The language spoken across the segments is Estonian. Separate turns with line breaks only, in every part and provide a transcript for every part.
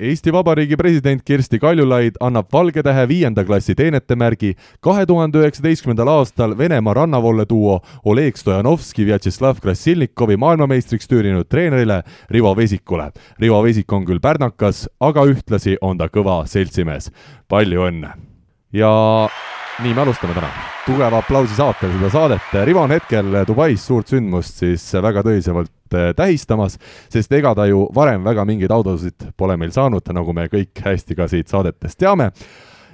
Eesti Vabariigi president Kersti Kaljulaid annab Valge Tähe viienda klassi teenetemärgi kahe tuhande üheksateistkümnendal aastal Venemaa rannavolle duo Oleg Stojanovski, Vjatšeslav Krassilnikovi maailmameistriks tüürinud treenerile Rivo Vesikule. Rivo Vesik on küll pärnakas, aga ühtlasi on ta kõva seltsimees. palju õnne! ja nii me alustame täna. tugeva aplausi saatel seda saadet. Rivo on hetkel Dubais suurt sündmust siis väga tõsisemalt eh, tähistamas, sest ega ta ju varem väga mingeid autosid pole meil saanud, nagu me kõik hästi ka siit saadetest teame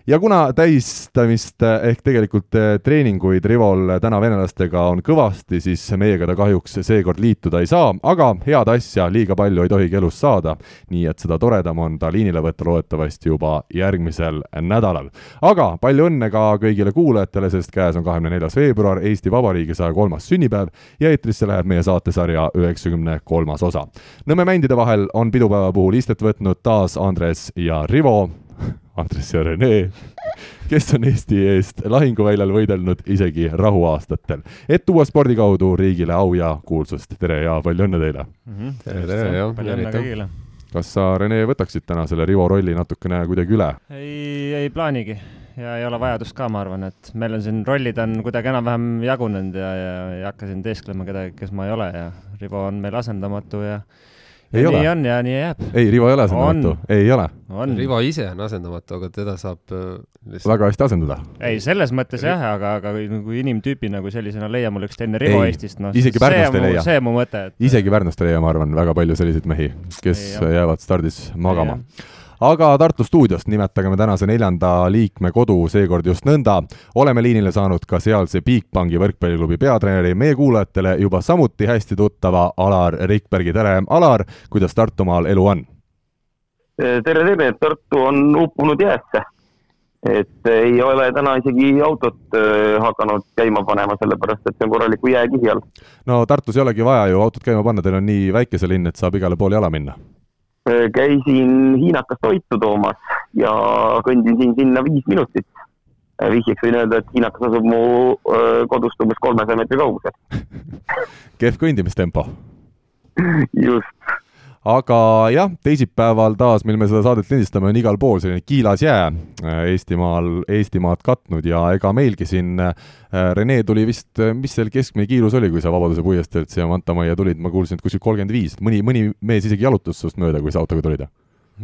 ja kuna tähistamist ehk tegelikult eh, treeninguid Rivol täna venelastega on kõvasti, siis meiega ta kahjuks seekord liituda ei saa, aga head asja liiga palju ei tohigi elus saada, nii et seda toredam on ta liinile võtta loodetavasti juba järgmisel nädalal. aga palju õnne ka kõigile kuulajatele, sest käes on kahekümne neljas veebruar, Eesti Vabariigi saja kolmas sünnipäev ja eetrisse läheb meie saatesarja üheksakümne kolmas osa. Nõmme mändide vahel on pidupäeva puhul istet võtnud taas Andres ja Rivo Andres ja Rene, kes on Eesti eest lahinguväljal võidelnud isegi rahuaastatel, et tuua spordi kaudu riigile au ja kuulsust. tere ja palju õnne teile
mm! -hmm. tere, tere, jah! palju õnne kõigile!
kas sa, Rene, võtaksid täna selle Rivo rolli natukene kuidagi üle?
ei, ei plaanigi ja ei ole vajadust ka, ma arvan, et meil on siin rollid on kuidagi enam-vähem jagunenud ja, ja ei hakka siin teesklema kedagi, kes ma ei ole ja Rivo on meil asendamatu ja
ei
ja
ole?
nii on ja nii jääb.
ei, Rivo ei ole asendamatu, ei ole.
Rivo ise on asendamatu, aga teda saab äh,
lihtsalt... väga hästi asendada.
ei, selles mõttes jah, aga, aga kui, kui inimtüüpi nagu sellisena leia mul üks teine Rivo ei, Eestist, noh,
isegi Pärnust ei leia.
see on mu mõte et....
isegi Pärnust ei leia, ma arvan, väga palju selliseid mehi, kes ei, jäävad stardis magama aga Tartu stuudiost nimetageme tänase neljanda liikme kodu seekord just nõnda. oleme liinile saanud ka sealse Bigbanki võrkpalliklubi peatreeneri, meie kuulajatele juba samuti hästi tuttava Alar Rikbergi, tere Alar, kuidas Tartumaal elu on?
tere, tere, Tartu on uppunud jäässe. et ei ole täna isegi autot äh, hakanud käima panema, sellepärast et see on korraliku jääkihi all.
no Tartus ei olegi vaja ju autot käima panna, teil on nii väike see linn, et saab igale poole jala minna
käisin hiinakas toitu toomas ja kõndisin sinna viis minutit. Vihjeks võin öelda, et hiinakas asub mu kodust umbes kolmesaja meetri kaugusel
kehv kõndimistempo.
just
aga jah, teisipäeval taas, mil me seda saadet lindistame, on igal pool selline kiilas jää äh, Eestimaal, Eestimaad katnud ja ega meilgi siin äh, Rene tuli vist, äh, mis seal keskmine kiirus oli, kui sa Vabaduse puiesteelt siia Mantamajja tulid, ma kuulsin, et kuskil kolmkümmend viis, mõni, mõni mees isegi jalutas sinust mööda, kui sa autoga tulid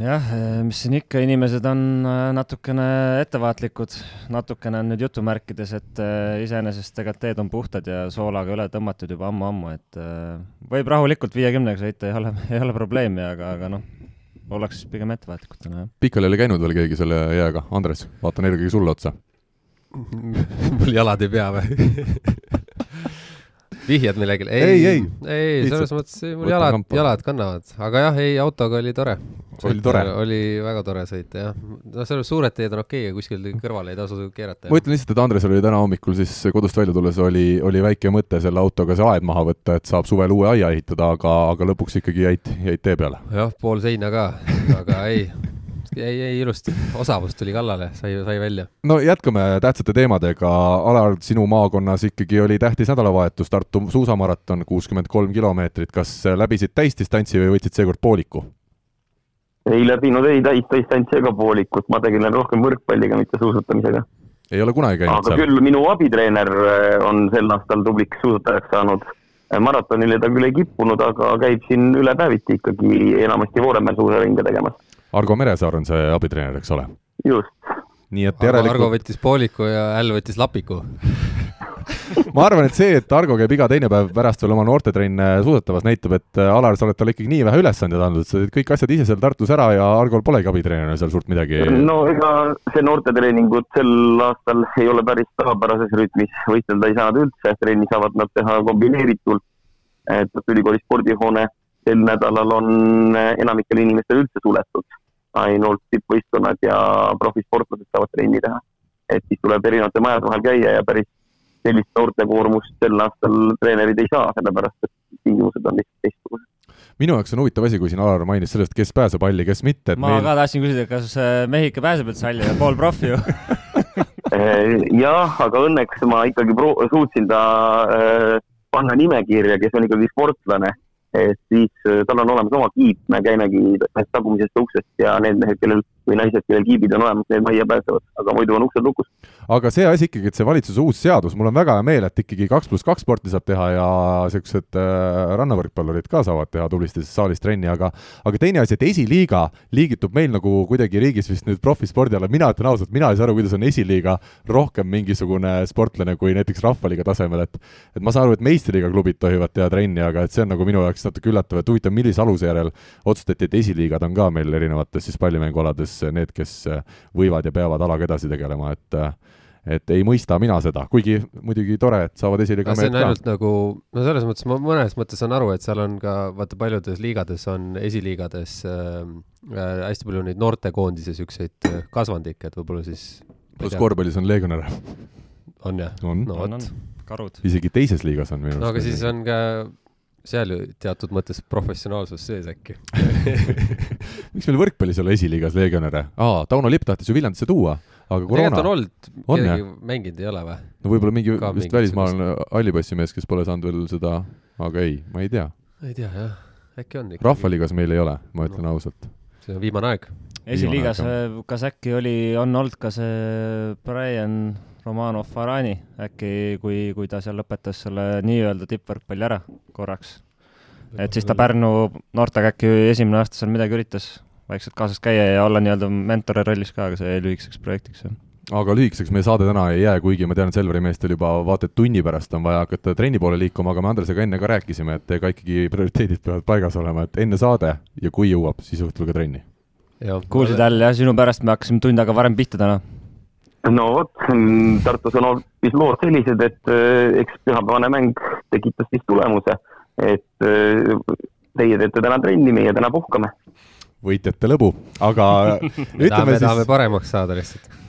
jah, eh, mis siin ikka, inimesed on eh, natukene ettevaatlikud, natukene on nüüd jutumärkides, et eh, iseenesest tegelikult teed on puhtad ja soolaga üle tõmmatud juba ammu-ammu, et võib rahulikult viiekümnega sõita, ei ole, ei ole probleemi, aga, aga noh, ollakse siis pigem ettevaatlikud täna, jah.
pikali ei ole käinud veel keegi selle jääga, Andres, vaatan eelkõige sulle otsa.
Mul jalad ei pea või vihjad millelegi?
ei, ei,
ei, selles mõttes mul jalad, jalad kannavad, aga jah, ei, autoga oli tore.
oli tore?
oli väga tore sõita, jah. noh, selles suured teed on okei okay,, kuskil kõrvale ei tasu keerata.
ma ütlen lihtsalt, et Andresel oli täna hommikul siis kodust välja tulles oli, oli väike mõte selle autoga see aed maha võtta, et saab suvel uue aia ehitada, aga, aga lõpuks ikkagi jäid, jäid tee peale.
jah, pool seina ka, aga ei jäi, jäi ilusti, osavus tuli kallale, sai, sai välja.
no jätkame tähtsate teemadega, Alar, sinu maakonnas ikkagi oli tähtis nädalavahetus, Tartu suusamaraton, kuuskümmend kolm kilomeetrit, kas läbisid täisdistantsi või võtsid seekord pooliku?
ei läbinud ei täisdistantsi ega poolikut, ma tegelen rohkem võrkpalliga, mitte suusatamisega.
ei ole kunagi käinud
aga seal? küll minu abitreener eh, on sel aastal tubliks suusatajaks saanud maratonile ta küll ei kippunud, aga käib siin üle päeviti ikkagi enamasti Vooremäel suusaringe tegemas
Argo Meresaar on see abitreener, eks ole?
just.
nii et
Argo,
järelikult
Argo võttis pooliku ja Äll võttis lapiku
ma arvan, et see, et Argo käib iga teine päev pärast veel oma noortetrenne suusatamas, näitab, et äh, Alar, sa oled talle ikkagi nii vähe ülesandeid andnud, sa teed kõik asjad ise seal Tartus ära ja Argol polegi abitreenerina seal suurt midagi.
no ega see noortetreeningud sel aastal ei ole päris tavapärases rütmis, võistelda ei saa nad üldse, trenni saavad nad teha kombineeritult. Tartu Ülikooli spordihoone sel nädalal on enamikel inimestel üldse suletud ainult tippvõistkonnad ja profisportlased saavad trenni teha. et siis tuleb erinevate majade vahel käia ja päris sellist noortekoormust sel aastal treenerid ei saa, sellepärast et tingimused on lihtsalt teistsugused
minu jaoks on huvitav asi, kui siin Alar mainis sellest, kes pääseb halli, kes mitte.
ma meil... ka tahtsin küsida, kas äh, mehike pääseb üldse halli, pool profi ju
jah, aga õnneks ma ikkagi suutsin ta äh, panna nimekirja, kes on ikkagi sportlane et siis äh, tal on olemas oma kiip, me käimegi tagumisest uksest ja need mehed, kellel või naised, kellel kiibid on olemas, need majja pääsevad, aga muidu on uksed lukus.
aga see asi ikkagi, et see valitsuse uus seadus, mul on väga hea meel, et ikkagi kaks pluss kaks sporti saab teha ja niisugused äh, rannavõrkpallurid ka saavad teha tublisti saalis trenni, aga aga teine asi, et esiliiga liigitub meil nagu kuidagi riigis vist nüüd profispordi alla, mina ütlen ausalt, mina ei saa aru, kuidas on esiliiga rohkem mingisugune sportlane kui näiteks rahvaliiga tasemel, et et ma saan aru, et meistriliiga klubid tohivad teha trenni, aga et see on nagu minu jaoks natuke üllatav, et huvitav, millise aluse järel otsustati, et esiliigad on ka meil erinevates siis pallimängualades siis need, kes võivad ja peavad alaga edasi tegelema, et et ei mõista mina seda, kuigi muidugi tore, et saavad
mehed ka. see on ainult nagu, no selles mõttes ma mõnes mõttes saan aru, et seal on ka, vaata paljudes liigades on esiliigades äh, äh, hästi palju neid noortekoondise siukseid äh, kasvandikke, et võib-olla siis
pluss korvpallis on legionäre.
on jah?
no
vot. karud.
isegi teises liigas on minu arust.
no aga siis on ka seal ju teatud mõttes professionaalsus sees äkki
miks meil võrkpallis ei ole esiliigas legionäre? aa, Tauno Lipp tahtis ju Viljandisse tuua, aga koroona.
tegelikult on olnud, keegi mänginud ei ole või?
no võib-olla mingi Ka vist välismaalane hallipassimees, kes pole saanud veel seda, aga ei, ma ei tea.
ei tea jah, äkki on
ikkagi. rahvaliigas meil ei ole, ma ütlen no. ausalt.
see on viimane aeg.
esiliigas, kas äkki oli, on olnud ka see Brian Romanov Farani äkki, kui, kui ta seal lõpetas selle nii-öelda tippvõrkpalli ära korraks. et siis ta Pärnu noortega äkki esimene aasta seal midagi üritas vaikselt kaasas käia ja olla nii-öelda mentori rollis ka, aga see jäi lühikeseks projektiks, jah
aga lühikeseks meie saade täna ei jää, kuigi ma tean, et Selveri meestel juba vaata et tunni pärast on vaja hakata trenni poole liikuma, aga me Andresega enne ka rääkisime, et ega ikkagi prioriteedid peavad paigas olema, et enne saade ja kui jõuab, siis õhtul ka trenni.
kuulsid jälle jah, sinu pärast me hakkasime tund aega varem pihta täna
no vot, Tartus on hoopis lood sellised, et äh, eks pühapäevane mäng tekitas siis tulemuse, et äh, teie teete täna trenni, meie täna puhkame.
võitjate lõbu, aga
ütleme tahame, siis. tahame paremaks saada lihtsalt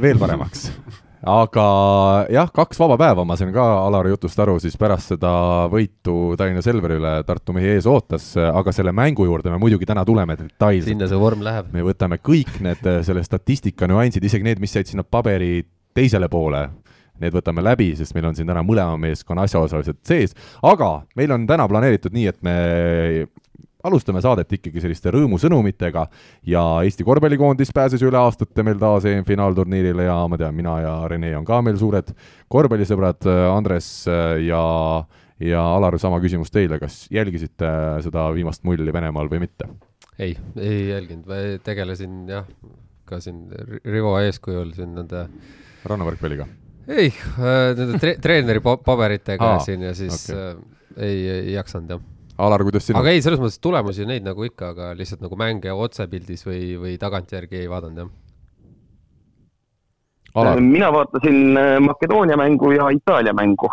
veel paremaks aga jah, kaks vaba päeva, ma sain ka Alari jutust aru, siis pärast seda võitu Tallinna Selveri üle Tartu mehi ees ootas, aga selle mängu juurde me muidugi täna tuleme detailselt.
sinna see vorm läheb.
me võtame kõik need selle statistika nüansid, isegi need, mis jäid sinna paberi teisele poole, need võtame läbi, sest meil on siin täna mõlema meeskonna asjaosalised sees, aga meil on täna planeeritud nii, et me alustame saadet ikkagi selliste rõõmusõnumitega ja Eesti korvpallikoondis pääses üle aastate meil taas EM-finaalturniirile ja ma tean, mina ja Rene on ka meil suured korvpallisõbrad, Andres ja ja Alar, sama küsimus teile, kas jälgisite seda viimast mulli Venemaal või mitte?
ei, ei jälginud, ma tegelesin jah, ka siin Rivo eeskujul siin nende
rannavõrkpalliga?
ei äh,, nende tre treeneri paberitega Aa, siin ja siis okay. äh, ei, ei jaksanud jah
Alar, kuidas sina?
aga ei, selles mõttes tulemusi neid nagu ikka, aga lihtsalt nagu mänge otsepildis või, või tagantjärgi ei vaadanud, jah.
Alar. mina vaatasin äh, Makedoonia mängu ja Itaalia mängu.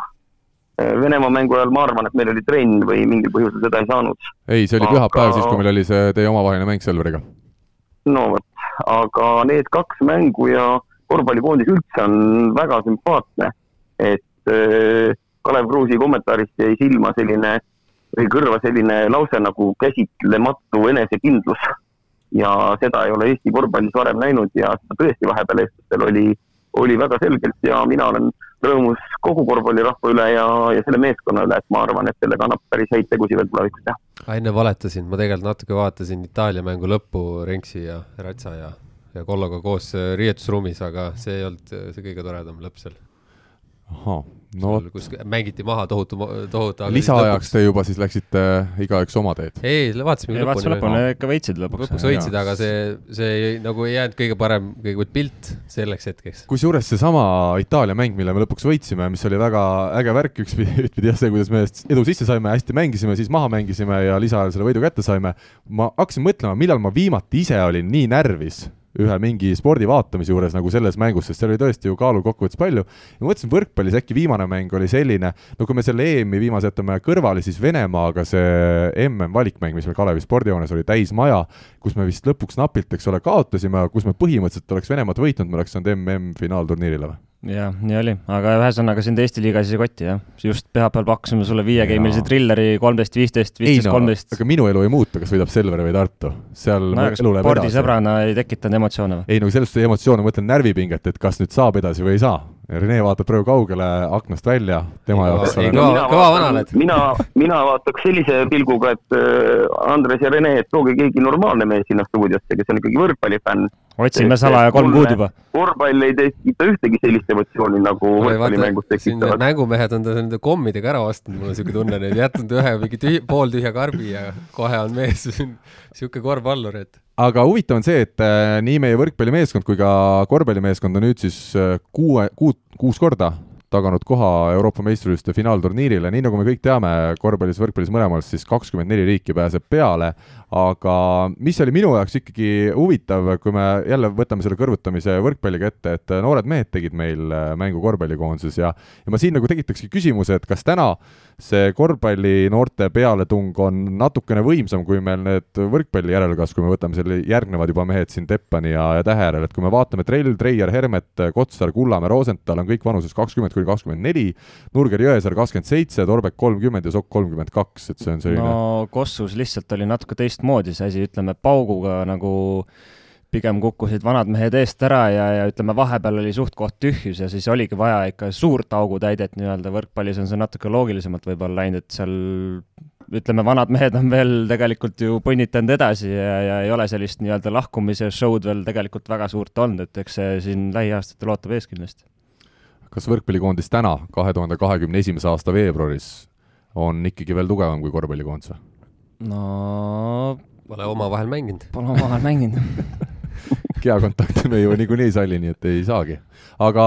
Äh, Venemaa mängu ajal ma arvan, et meil oli trenn või mingil põhjusel seda ei saanud.
ei, see oli aga... pühapäev siis, kui meil oli see teie omavaheline mäng Selveriga.
no vot, aga need kaks mängu ja korvpallikoondis üldse on väga sümpaatne, et äh, Kalev Kruusi kommentaarist jäi silma selline või kõrva selline lause nagu käsitlematu enesekindlus. ja seda ei ole Eesti korvpallis varem näinud ja seda tõesti vahepeal eestlastel oli, oli väga selgelt ja mina olen rõõmus kogu korvpallirahva üle ja, ja selle meeskonna üle, et ma arvan, et sellega annab päris häid tegusid veel tulevikus teha.
enne valetasin, ma tegelikult natuke vaatasin Itaalia mängu lõppu Renksi ja Ratsa ja, ja Kolloga koos riietusruumis, aga see ei olnud see kõige toredam lõpp seal.
ahhaa no
kus mängiti maha tohutu, tohutu.
lisaajaks te juba siis läksite äh, igaüks oma teed?
ei, vaatasime
lõpuni. lõpuni ikka võitsid lõpuks.
lõpuks võitsid, aga see, see ei, nagu ei jäänud kõige parem, kõigepealt pilt selleks hetkeks.
kusjuures seesama Itaalia mäng, mille me lõpuks võitsime, mis oli väga äge värk ühtpidi, ühtpidi jah, see, kuidas me edu sisse saime, hästi mängisime, siis maha mängisime ja lisaajal selle võidu kätte saime. ma hakkasin mõtlema, millal ma viimati ise olin nii närvis ühe mingi spordi vaatamise juures nagu selles mängus, sest seal oli tõesti ju kaalul kokkuvõttes palju. ja mõtlesin, võrkpallis äkki viimane mäng oli selline, no kui me selle EM-i viimase jätame kõrvale, siis Venemaaga see MM-valikmäng, mis meil Kalevi spordihoones oli täis maja, kus me vist lõpuks napilt, eks ole, kaotasime, kus me põhimõtteliselt oleks Venemaad võitnud, me oleks saanud MM-finaalturniirile või?
Jah, nii oli, aga ühesõnaga sind Eesti liigas ei koti jah, just pühapäeval pakkusime sulle viiegeimilise trilleri kolmteist, viisteist, viisteist, kolmteist.
aga minu elu ei muutu, kas võidab Selver või Tartu, seal
no, elu läheb edasi. spordisõbrana ei tekitanud emotsioone või?
ei no sellest emotsioone, ma mõtlen närvipinget, et kas nüüd saab edasi või ei saa. Rene vaatab praegu kaugele aknast välja, tema
ei,
jaoks
ei, kõva, kõva vana oled.
mina, mina vaataks sellise pilguga, et äh, Andres ja Rene, et tooge keegi normaalne mees sinna stuudiosse, kes on ikkagi võrkpallifänn
otsime salaja kolm kuud juba.
korvpall ei tekita ühtegi sellist emotsiooni nagu võrkpallimängus tekitavad.
mängumehed on ta nende kommidega ära ostnud, mul on siuke tunne, neid jätnud ühe mingi tühi, pooltühja karbi ja kohe on mees siuke korvpallur, et.
Aga huvitav on see, et äh, nii meie võrkpallimeeskond kui ka korvpallimeeskond on nüüd siis äh, kuue, kuut, kuus korda taganud koha Euroopa meistrivõistluste finaalturniirile, nii nagu me kõik teame, korvpallis, võrkpallis mõlemal siis kakskümmend neli riiki pääseb peale, aga mis oli minu jaoks ikkagi huvitav, kui me jälle võtame selle kõrvutamise võrkpalliga ette, et noored mehed tegid meil äh, mängu korvpallikoondises ja ja ma siin nagu tekitakski küsimuse, et kas täna see korvpalli noorte pealetung on natukene võimsam kui meil need võrkpalli järelkasv, kui me võtame selle järgnevad juba mehed siin Teppani ja, ja Tähe järel, et kui me vaatame Trell, Treier, Hermet, Kotsar, Kullamäe, Rosenthal on kõik vanuses kakskümmend kuni kakskümmend neli, Nurger, Jõesaar kakskümmend seitse, Torbek kolmkümmend ja Sokk kolmkümmend kaks, et see on selline
no Kossus lihtsalt oli natuke teist teistmoodi see asi, ütleme pauguga nagu pigem kukkusid vanad mehed eest ära ja, ja ütleme, vahepeal oli suht-koht tühjus ja siis oligi vaja ikka suurt augutäidet nii-öelda, võrkpallis on see natuke loogilisemalt võib-olla läinud, et seal ütleme, vanad mehed on veel tegelikult ju põnnitanud edasi ja, ja ei ole sellist nii-öelda lahkumise show'd veel tegelikult väga suurt olnud, et eks see siin lähiaastatel ootab ees kindlasti.
Kas võrkpallikoondis täna, kahe tuhande kahekümne esimese aasta veebruaris on ikkagi veel tugevam kui korvpallikoondis või?
no
Pole omavahel mänginud.
Pole omavahel mänginud
kehakontakti me ju niikuinii ei salli, nii et ei saagi. aga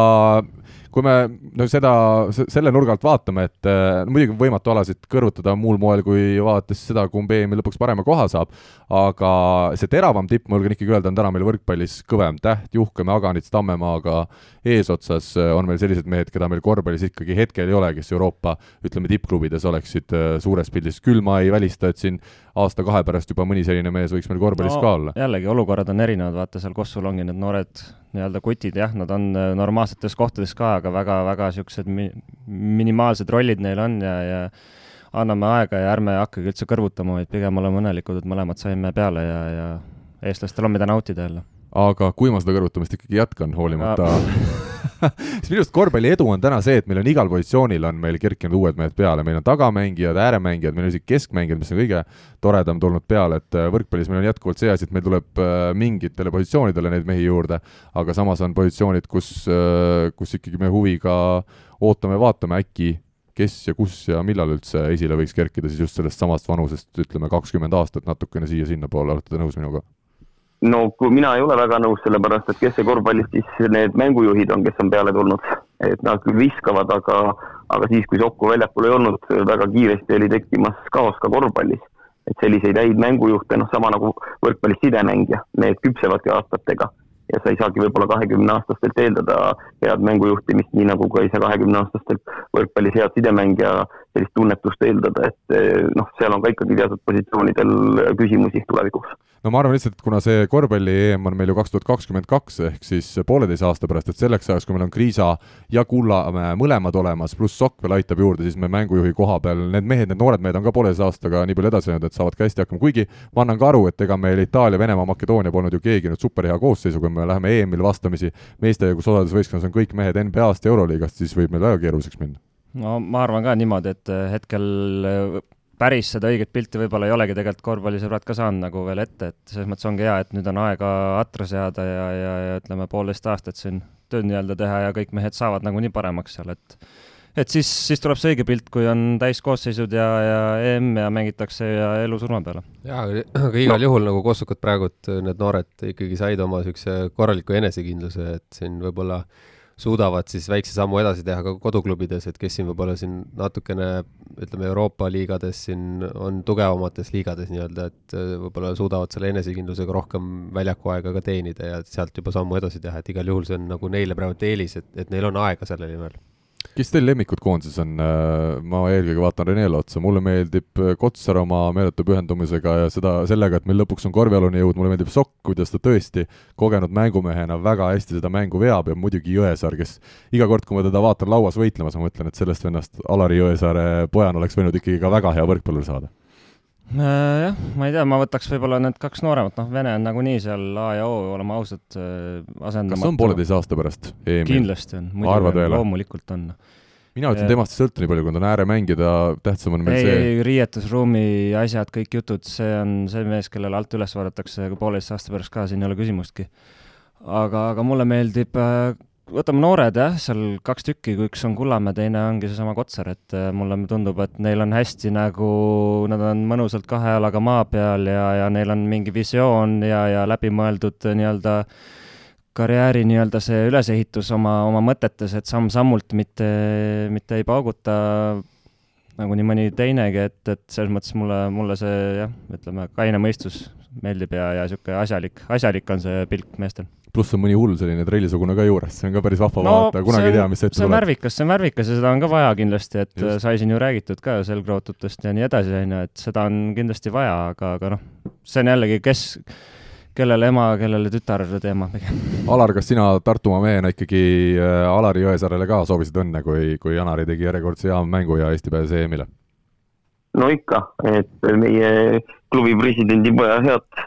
kui me no seda, selle nurga alt vaatame, et no muidugi on võimatu alasid kõrvutada muul moel, kui vaadates seda, kumb EM-i lõpuks parema koha saab, aga see teravam tipp, ma julgen ikkagi öelda, on täna meil võrkpallis kõvem Täht, Juhkam, Aganits, Tammemaaga eesotsas on meil sellised mehed, keda meil korvpallis ikkagi hetkel ei ole, kes Euroopa ütleme, tippklubides oleksid äh, suures pildis, küll ma ei välista, et siin aasta-kahe pärast juba mõni selline mees võiks meil korvpallis no, ka olla.
jällegi, olukorrad on erinevad, vaata seal Kossul ongi need noored nii-öelda kutid, jah, nad on äh, normaalsetes kohtades ka, aga väga-väga niisugused mi-, minimaalsed rollid neil on ja, ja anname aega ja ärme hakkagi üldse kõrvutama, vaid pigem oleme õnnelikud, et mõlemad saime peale ja, ja eestlastel on, mida nautida jälle.
aga kui ma seda kõrvutamist ikkagi jätkan, hoolimata siis minu arust korvpalli edu on täna see, et meil on igal positsioonil on meil kerkinud uued mehed peale, meil on tagamängijad, ääremängijad, meil on isegi keskmängijad, mis on kõige toredam tulnud peale, et äh, võrkpallis meil on jätkuvalt see asi, et meil tuleb äh, mingitele positsioonidele neid mehi juurde, aga samas on positsioonid, kus, äh, kus ikkagi me huviga ootame, vaatame, äkki kes ja kus ja millal üldse esile võiks kerkida siis just sellest samast vanusest, ütleme kakskümmend aastat natukene siia-sinnapoole, olete te nõus minuga?
No kui mina ei ole väga nõus, sellepärast et kes see korvpallis siis need mängujuhid on, kes on peale tulnud, et nad küll viskavad, aga, aga siis, kui Sokku väljakul ei olnud, väga kiiresti oli tekkimas kaos ka korvpallis. et selliseid häid mängujuhte, noh, sama nagu võrkpallis sidemängija, need küpsevadki aastatega ja sa ei saagi võib-olla kahekümne aastastelt eeldada head mängujuhtimist, nii nagu ka ei saa kahekümne aastastelt võrkpallis head sidemängija sellist tunnetust eeldada, et noh, seal on ka ikkagi teatud positsioonidel küsimusi tulevikuks
no ma arvan lihtsalt, et kuna see korvpalli EM on meil ju kaks tuhat kakskümmend kaks ehk siis pooleteise aasta pärast, et selleks ajaks, kui meil on Kriisa ja Kullamäe mõlemad olemas, pluss Sokk veel aitab juurde, siis me mängujuhi koha peal, need mehed, need noored mehed on ka pooleteise aastaga nii palju edasi läinud, et saavad ka hästi hakkama, kuigi ma annan ka aru, et ega meil Itaalia, Venemaa, Makedoonia polnud ju keegi nüüd superhea koosseisu, kui me läheme EM-il vastamisi meeste, kus osades võistkonnas on kõik mehed NBA-st ja Euroliigast, siis võib meil väga keeruliseks minna.
No ma arvan ka niimoodi, et hetkel päris seda õiget pilti võib-olla ei olegi tegelikult korvpallisõbrad ka saanud nagu veel ette, et selles mõttes ongi hea, et nüüd on aega atra seada ja, ja, ja ütleme, poolteist aastat siin tööd nii-öelda teha ja kõik mehed saavad nagunii paremaks seal, et et siis, siis tuleb see õige pilt, kui on täiskoosseisud ja, ja EM ja mängitakse ja elu surma peale.
jaa, aga igal no. juhul nagu Kossukad praegu, need noored ikkagi said oma niisuguse korraliku enesekindluse, et siin võib-olla äh, suudavad siis väikse sammu edasi teha ka koduklubides, et kes siin võib-olla siin natukene ütleme, Euroopa liigades siin on tugevamates liigades nii-öelda, et äh, võib-olla suudavad selle enesekindlusega rohkem väljaku aega ka teenida ja sealt juba sammu edasi teha, et igal juhul see on nagu neile praegu eelis, et, et neil on aega selle nimel
kes teil lemmikud koondises on? Äh, ma eelkõige vaatan Renele otsa, mulle meeldib äh, Kotsar oma meeletu pühendumisega ja seda, sellega, et meil lõpuks on korvjalune jõud, mulle meeldib Sokk, kuidas ta tõesti kogenud mängumehena väga hästi seda mängu veab ja muidugi Jõesaar, kes iga kord, kui ma teda vaatan lauas võitlemas, ma mõtlen, et sellest vennast Alari Jõesaare pojana oleks võinud ikkagi ka väga hea võrkpallur saada
jah, ma ei tea, ma võtaks võib-olla need kaks nooremat, noh, Vene on nagunii seal A ja O, oleme ausad, äh, asendamatu.
kas on pooleteise aasta pärast EM-il?
kindlasti on, muidugi loomulikult on.
mina ütlen, temast ei sõltu nii palju, kui ta on ääremängida, tähtsam on meil ei, see
ei, riietusruumi asjad, kõik jutud, see on see mees, kellele alt üles vaadatakse pooleteist aasta pärast ka, siin ei ole küsimustki. aga, aga mulle meeldib äh, võtame noored jah, seal kaks tükki, kui üks on Kullamäe, teine ongi seesama Kotsar, et äh, mulle tundub, et neil on hästi nagu, nad on mõnusalt kahe jalaga maa peal ja, ja neil on mingi visioon ja, ja läbimõeldud nii-öelda karjääri nii-öelda see ülesehitus oma, oma mõtetes, et samm-sammult mitte, mitte ei pauguta nagu nii mõni teinegi, et, et selles mõttes mulle, mulle see jah, ütleme, kaine mõistus meeldib ja, ja niisugune asjalik, asjalik on see pilk meestel
pluss on mõni hull selline trellisugune ka juures, see on ka päris vahva no, vaadata, kunagi ei tea, mis ette
tuleb. see on värvikas, see on värvikas ja seda on ka vaja kindlasti, et Just. sai siin ju räägitud ka selgrootutest ja nii edasi, on ju, et seda on kindlasti vaja, aga, aga noh, see on jällegi, kes, kellele ema, kellele tütar teema pigem.
Alar, kas sina Tartumaa mehena ikkagi äh, Alari Jõesaarele ka soovisid õnne, kui, kui Janari tegi järjekordse hea mängu ja Eesti pääses EM-ile?
no ikka, et meie klubi presidendi poja head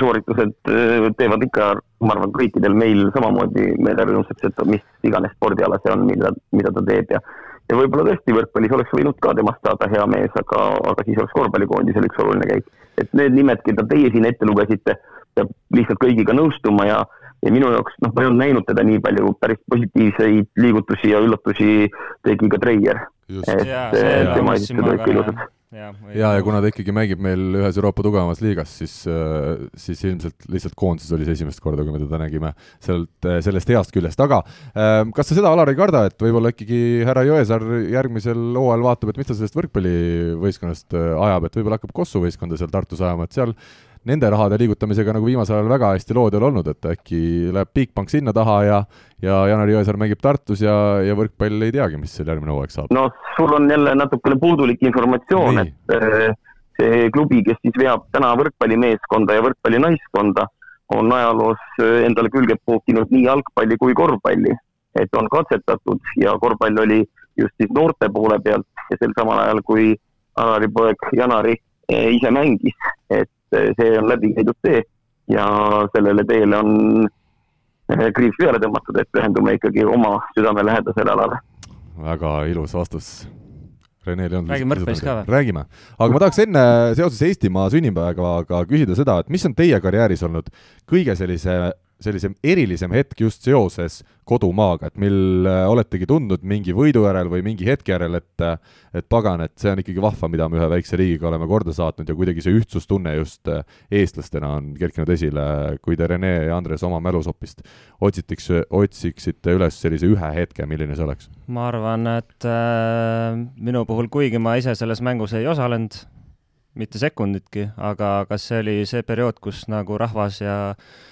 Sooritused äh, teevad ikka, ma arvan, kõikidel meil samamoodi meele rõõmsaks, et mis iganes spordiala see on, mida, mida ta teeb ja ja võib-olla tõesti võrkpallis oleks võinud ka temast saada hea mees, aga, aga siis oleks korvpallikoondisel üks oluline käik. et need nimed, keda teie siin ette lugesite, peab lihtsalt kõigiga nõustuma ja, ja minu jaoks, noh, ma ei olnud näinud teda nii palju, päris positiivseid liigutusi ja üllatusi tegi ka Treier. et tema esitas olid ka ilusad.
ja, ja, ja kuna ta ikkagi mängib meil ühes Euroopa tugevamas liigas, siis, äh, siis ilmselt lihtsalt koondises oli see esimest korda, kui me teda nägime sealt, äh, sellest heast küljest, aga äh, kas sa seda, Alar, ei karda, et võib-olla ikkagi härra Jõesaar järgmisel hooajal vaatab, et mis ta sellest võrkpallivõistkonnast ajab, et võib-olla hakkab Kossu võistkonda seal Tartus ajama, et seal nende rahade liigutamisega nagu viimasel ajal väga hästi lood ei ole olnud, et äkki läheb Bigbank sinna taha ja ja Janar Jõesaar mängib Tartus ja, ja võrkpall ei teagi, mis seal järgmine hooaeg saab.
no sul on jälle natukene puudulik informatsioon, et äh, see klubi, kes siis veab täna võrkpallimeeskonda ja võrkpallinaiskonda, on ajaloos äh, endale külge pookinud nii jalgpalli kui korvpalli. et on katsetatud ja korvpall oli just siis noorte poole pealt ja sel samal ajal, kui Alari poeg Janari äh, ise mängis, et see on läbi käidud tee ja sellele teele on eh, kriips peale tõmmatud, et pühendume ikkagi oma südamelähedasele alale.
väga ilus vastus. Rene Leon.
räägime võrkpallist ka või?
räägime, aga ma tahaks enne seoses Eestimaa sünnipäevaga küsida seda, et mis on teie karjääris olnud kõige sellise sellise erilisem hetk just seoses kodumaaga, et mil äh, oletegi tundnud mingi võidu järel või mingi hetke järel, et äh, et pagan, et see on ikkagi vahva, mida me ühe väikse riigiga oleme korda saatnud ja kuidagi see ühtsustunne just äh, eestlastena on kerkinud esile, kui te Rene ja Andres oma mälusopist otsiteks, otsiksite üles sellise ühe hetke, milline see oleks?
ma arvan, et äh, minu puhul, kuigi ma ise selles mängus ei osalenud, mitte sekunditki, aga kas see oli see periood, kus nagu rahvas ja äh,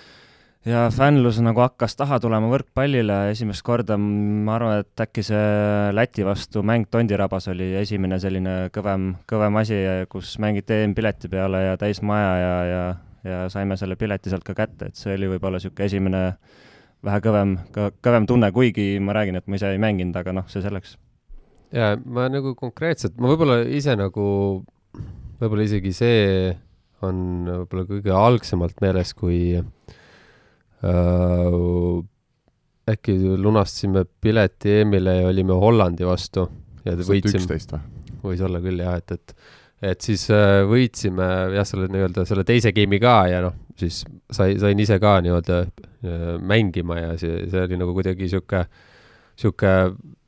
ja fännlus nagu hakkas taha tulema võrkpallile esimest korda, ma arvan, et äkki see Läti vastu mäng Tondirabas oli esimene selline kõvem, kõvem asi, kus mängiti EM-pileti peale ja täismaja ja, ja, ja saime selle pileti sealt ka kätte, et see oli võib-olla niisugune esimene vähe kõvem, kõvem tunne, kuigi ma räägin, et ma ise ei mänginud, aga noh, see selleks.
jaa, ma nagu konkreetselt, ma võib-olla ise nagu, võib-olla isegi see on võib-olla kõige algsemalt meeles, kui Äh, äkki lunastasime pileti EM-ile ja olime Hollandi vastu ja võitsime. võis olla küll jah, et, et, et siis äh, võitsime jah, selle nii-öelda selle teise game'i ka ja noh, siis sai, sain ise ka nii-öelda äh, mängima ja see, see oli nagu kuidagi sihuke, sihuke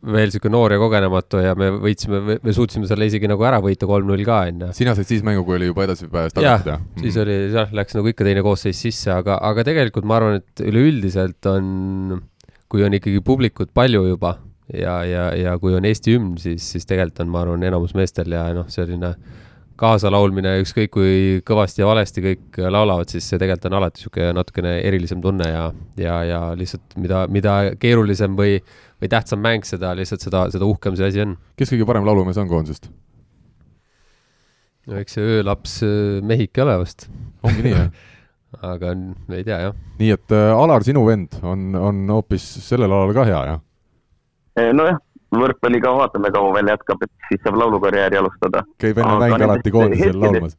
veel sihuke noor ja kogenematu ja me võitsime, me suutsime selle isegi nagu ära võita kolm-null ka, onju.
sina said siis mängu, kui oli juba edasipääs
tagatud, jah? siis mm. oli, jah, läks nagu ikka teine koosseis sisse, aga, aga tegelikult ma arvan, et üleüldiselt on, kui on ikkagi publikut palju juba ja, ja, ja kui on Eesti hümn, siis, siis tegelikult on, ma arvan, enamus meestel ja noh, selline kaasalaulmine, ükskõik kui kõvasti ja valesti kõik laulavad, siis see tegelikult on alati niisugune natukene erilisem tunne ja, ja, ja lihtsalt mida, mida keerulisem või, või tähtsam mäng, seda lihtsalt seda, seda uhkem see asi on.
kes kõige parem laulumees on koondisest?
no eks see öölaps äh, mehike ole vast.
ongi nii, jah
aga ei tea, jah.
nii et äh, Alar, sinu vend on, on hoopis sellel alal ka hea, jah?
Eh, nojah, võrkpalliga vaatame, kaua veel jätkab, et siis saab laulukarjääri alustada.
käib enne mänge alati koondisel laulmas?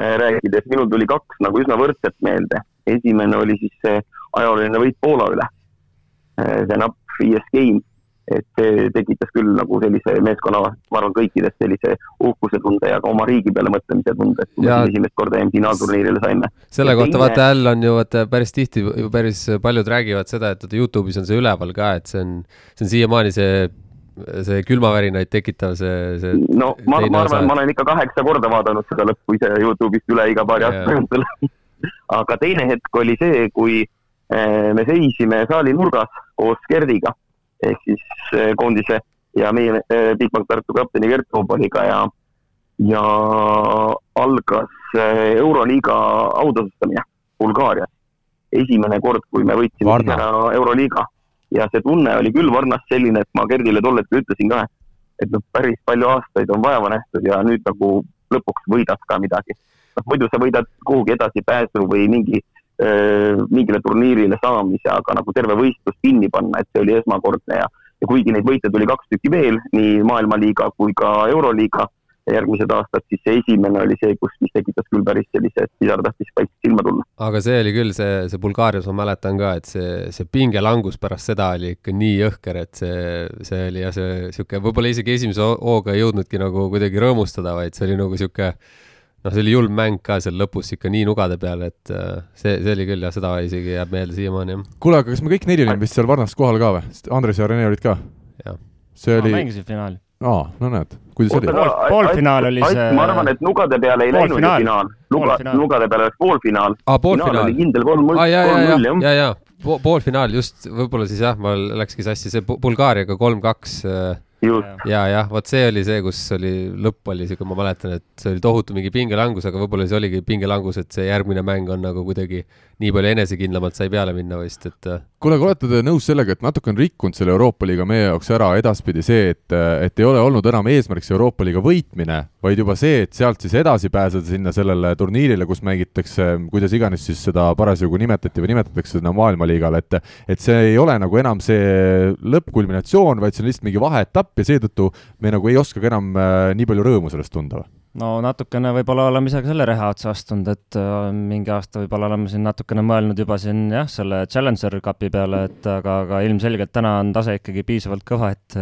Eh, rääkides, minul tuli kaks nagu üsna võrdset meelde. esimene oli siis see ajalooline võit Poola üle. Eh, see napp viies game et see tekitas küll nagu sellise meeskonna, ma arvan, kõikides sellise uhkuse tunde ja ka oma riigi peale mõtlemise tunde, et kui ja... me esimest korda finaalturniirile saime.
selle ja kohta teine... vaata jälle on ju vaata päris tihti, päris paljud räägivad seda, et Youtube'is on see üleval ka, et see on, see on siiamaani see see külmavärinaid tekitav, see, see
no ma, ma arvan, ma olen ikka kaheksa korda vaadanud seda lõppu ise Youtube'ist üle iga paari aasta jooksul. Aga teine hetk oli see, kui eh, me seisime saali nurgas koos Gerdiga ehk siis eh, koondise ja meie eh, Bigbank Tartu kapteni Gert Toobaliga ja, ja algas eh, Euroliiga autasustamine Bulgaarias. esimene kord, kui me võitsime ära Euroliiga ja see tunne oli küll Varnas selline, et ma Gerdile tol hetkel ütlesin ka, et noh, päris palju aastaid on vaeva nähtud ja nüüd nagu lõpuks võidad ka midagi. noh, muidu sa võidad kuhugi edasipääsu või mingi mingile turniirile saamise, aga nagu terve võistlus kinni panna, et see oli esmakordne ja, ja kuigi neid võite tuli kaks tükki veel, nii maailmaliiga kui ka Euroliiga järgmised aastad, siis see esimene oli see, kus, mis tekitas küll päris sellise, et pisar tahtis vaikselt silma tulla.
aga see oli küll see, see Bulgaarias, ma mäletan ka, et see, see pingelangus pärast seda oli ikka nii jõhker, et see, see oli jah, see niisugune, võib-olla isegi esimese hooga ei jõudnudki nagu kuidagi rõõmustada, vaid see oli nagu niisugune noh, see oli julm mäng ka seal lõpus ikka nii nugade peal, et äh, see, see oli küll jah, seda isegi jääb meelde siiamaani, jah.
kuule, aga kas me kõik neli olime vist seal Varnas kohal ka või? Andres ja Rene olid ka? see oli.
mängisid finaali.
aa, no näed, kuidas oli?
poolfinaal oli see.
ma arvan, et nugade peale ei läinud ju finaal. Nuga, nugade peale läks poolfinaal.
aa, poolfinaal.
kindel kolm null, kolm null, jah.
ja, ja, ja poolfinaal just, võib-olla siis jah, mul läkski sassi see Bulgaariaga kolm-kaks äh, ja, jah, vot see oli see, kus oli, lõpp oli siuke, ma mäletan, et see oli tohutu mingi pingelangus, aga võib-olla see oligi pingelangus, et see järgmine mäng on nagu kuidagi nii palju enesekindlamalt sai peale minna vist, et. Äh,
kuule, aga olete te nõus sellega, et natuke on rikkunud selle Euroopa liiga meie jaoks ära edaspidi see, et, et ei ole olnud enam eesmärgiks Euroopa liiga võitmine, vaid juba see, et sealt siis edasi pääseda sinna sellele turniirile, kus mängitakse, kuidas iganes siis seda parasjagu nimetati või nimetatakse sinna maailmaliigale, et et see ei ole nagu enam see lõppkulminatsioon, vaid see on lihtsalt mingi vaheetapp ja seetõttu me nagu ei oska ka enam äh, nii palju rõõmu sellest tunda
no natukene võib-olla oleme ise ka selle reha otsa astunud, et äh, mingi aasta võib-olla oleme siin natukene mõelnud juba siin jah, selle Challenger Cupi peale, et aga, aga ilmselgelt täna on tase ikkagi piisavalt kõva, et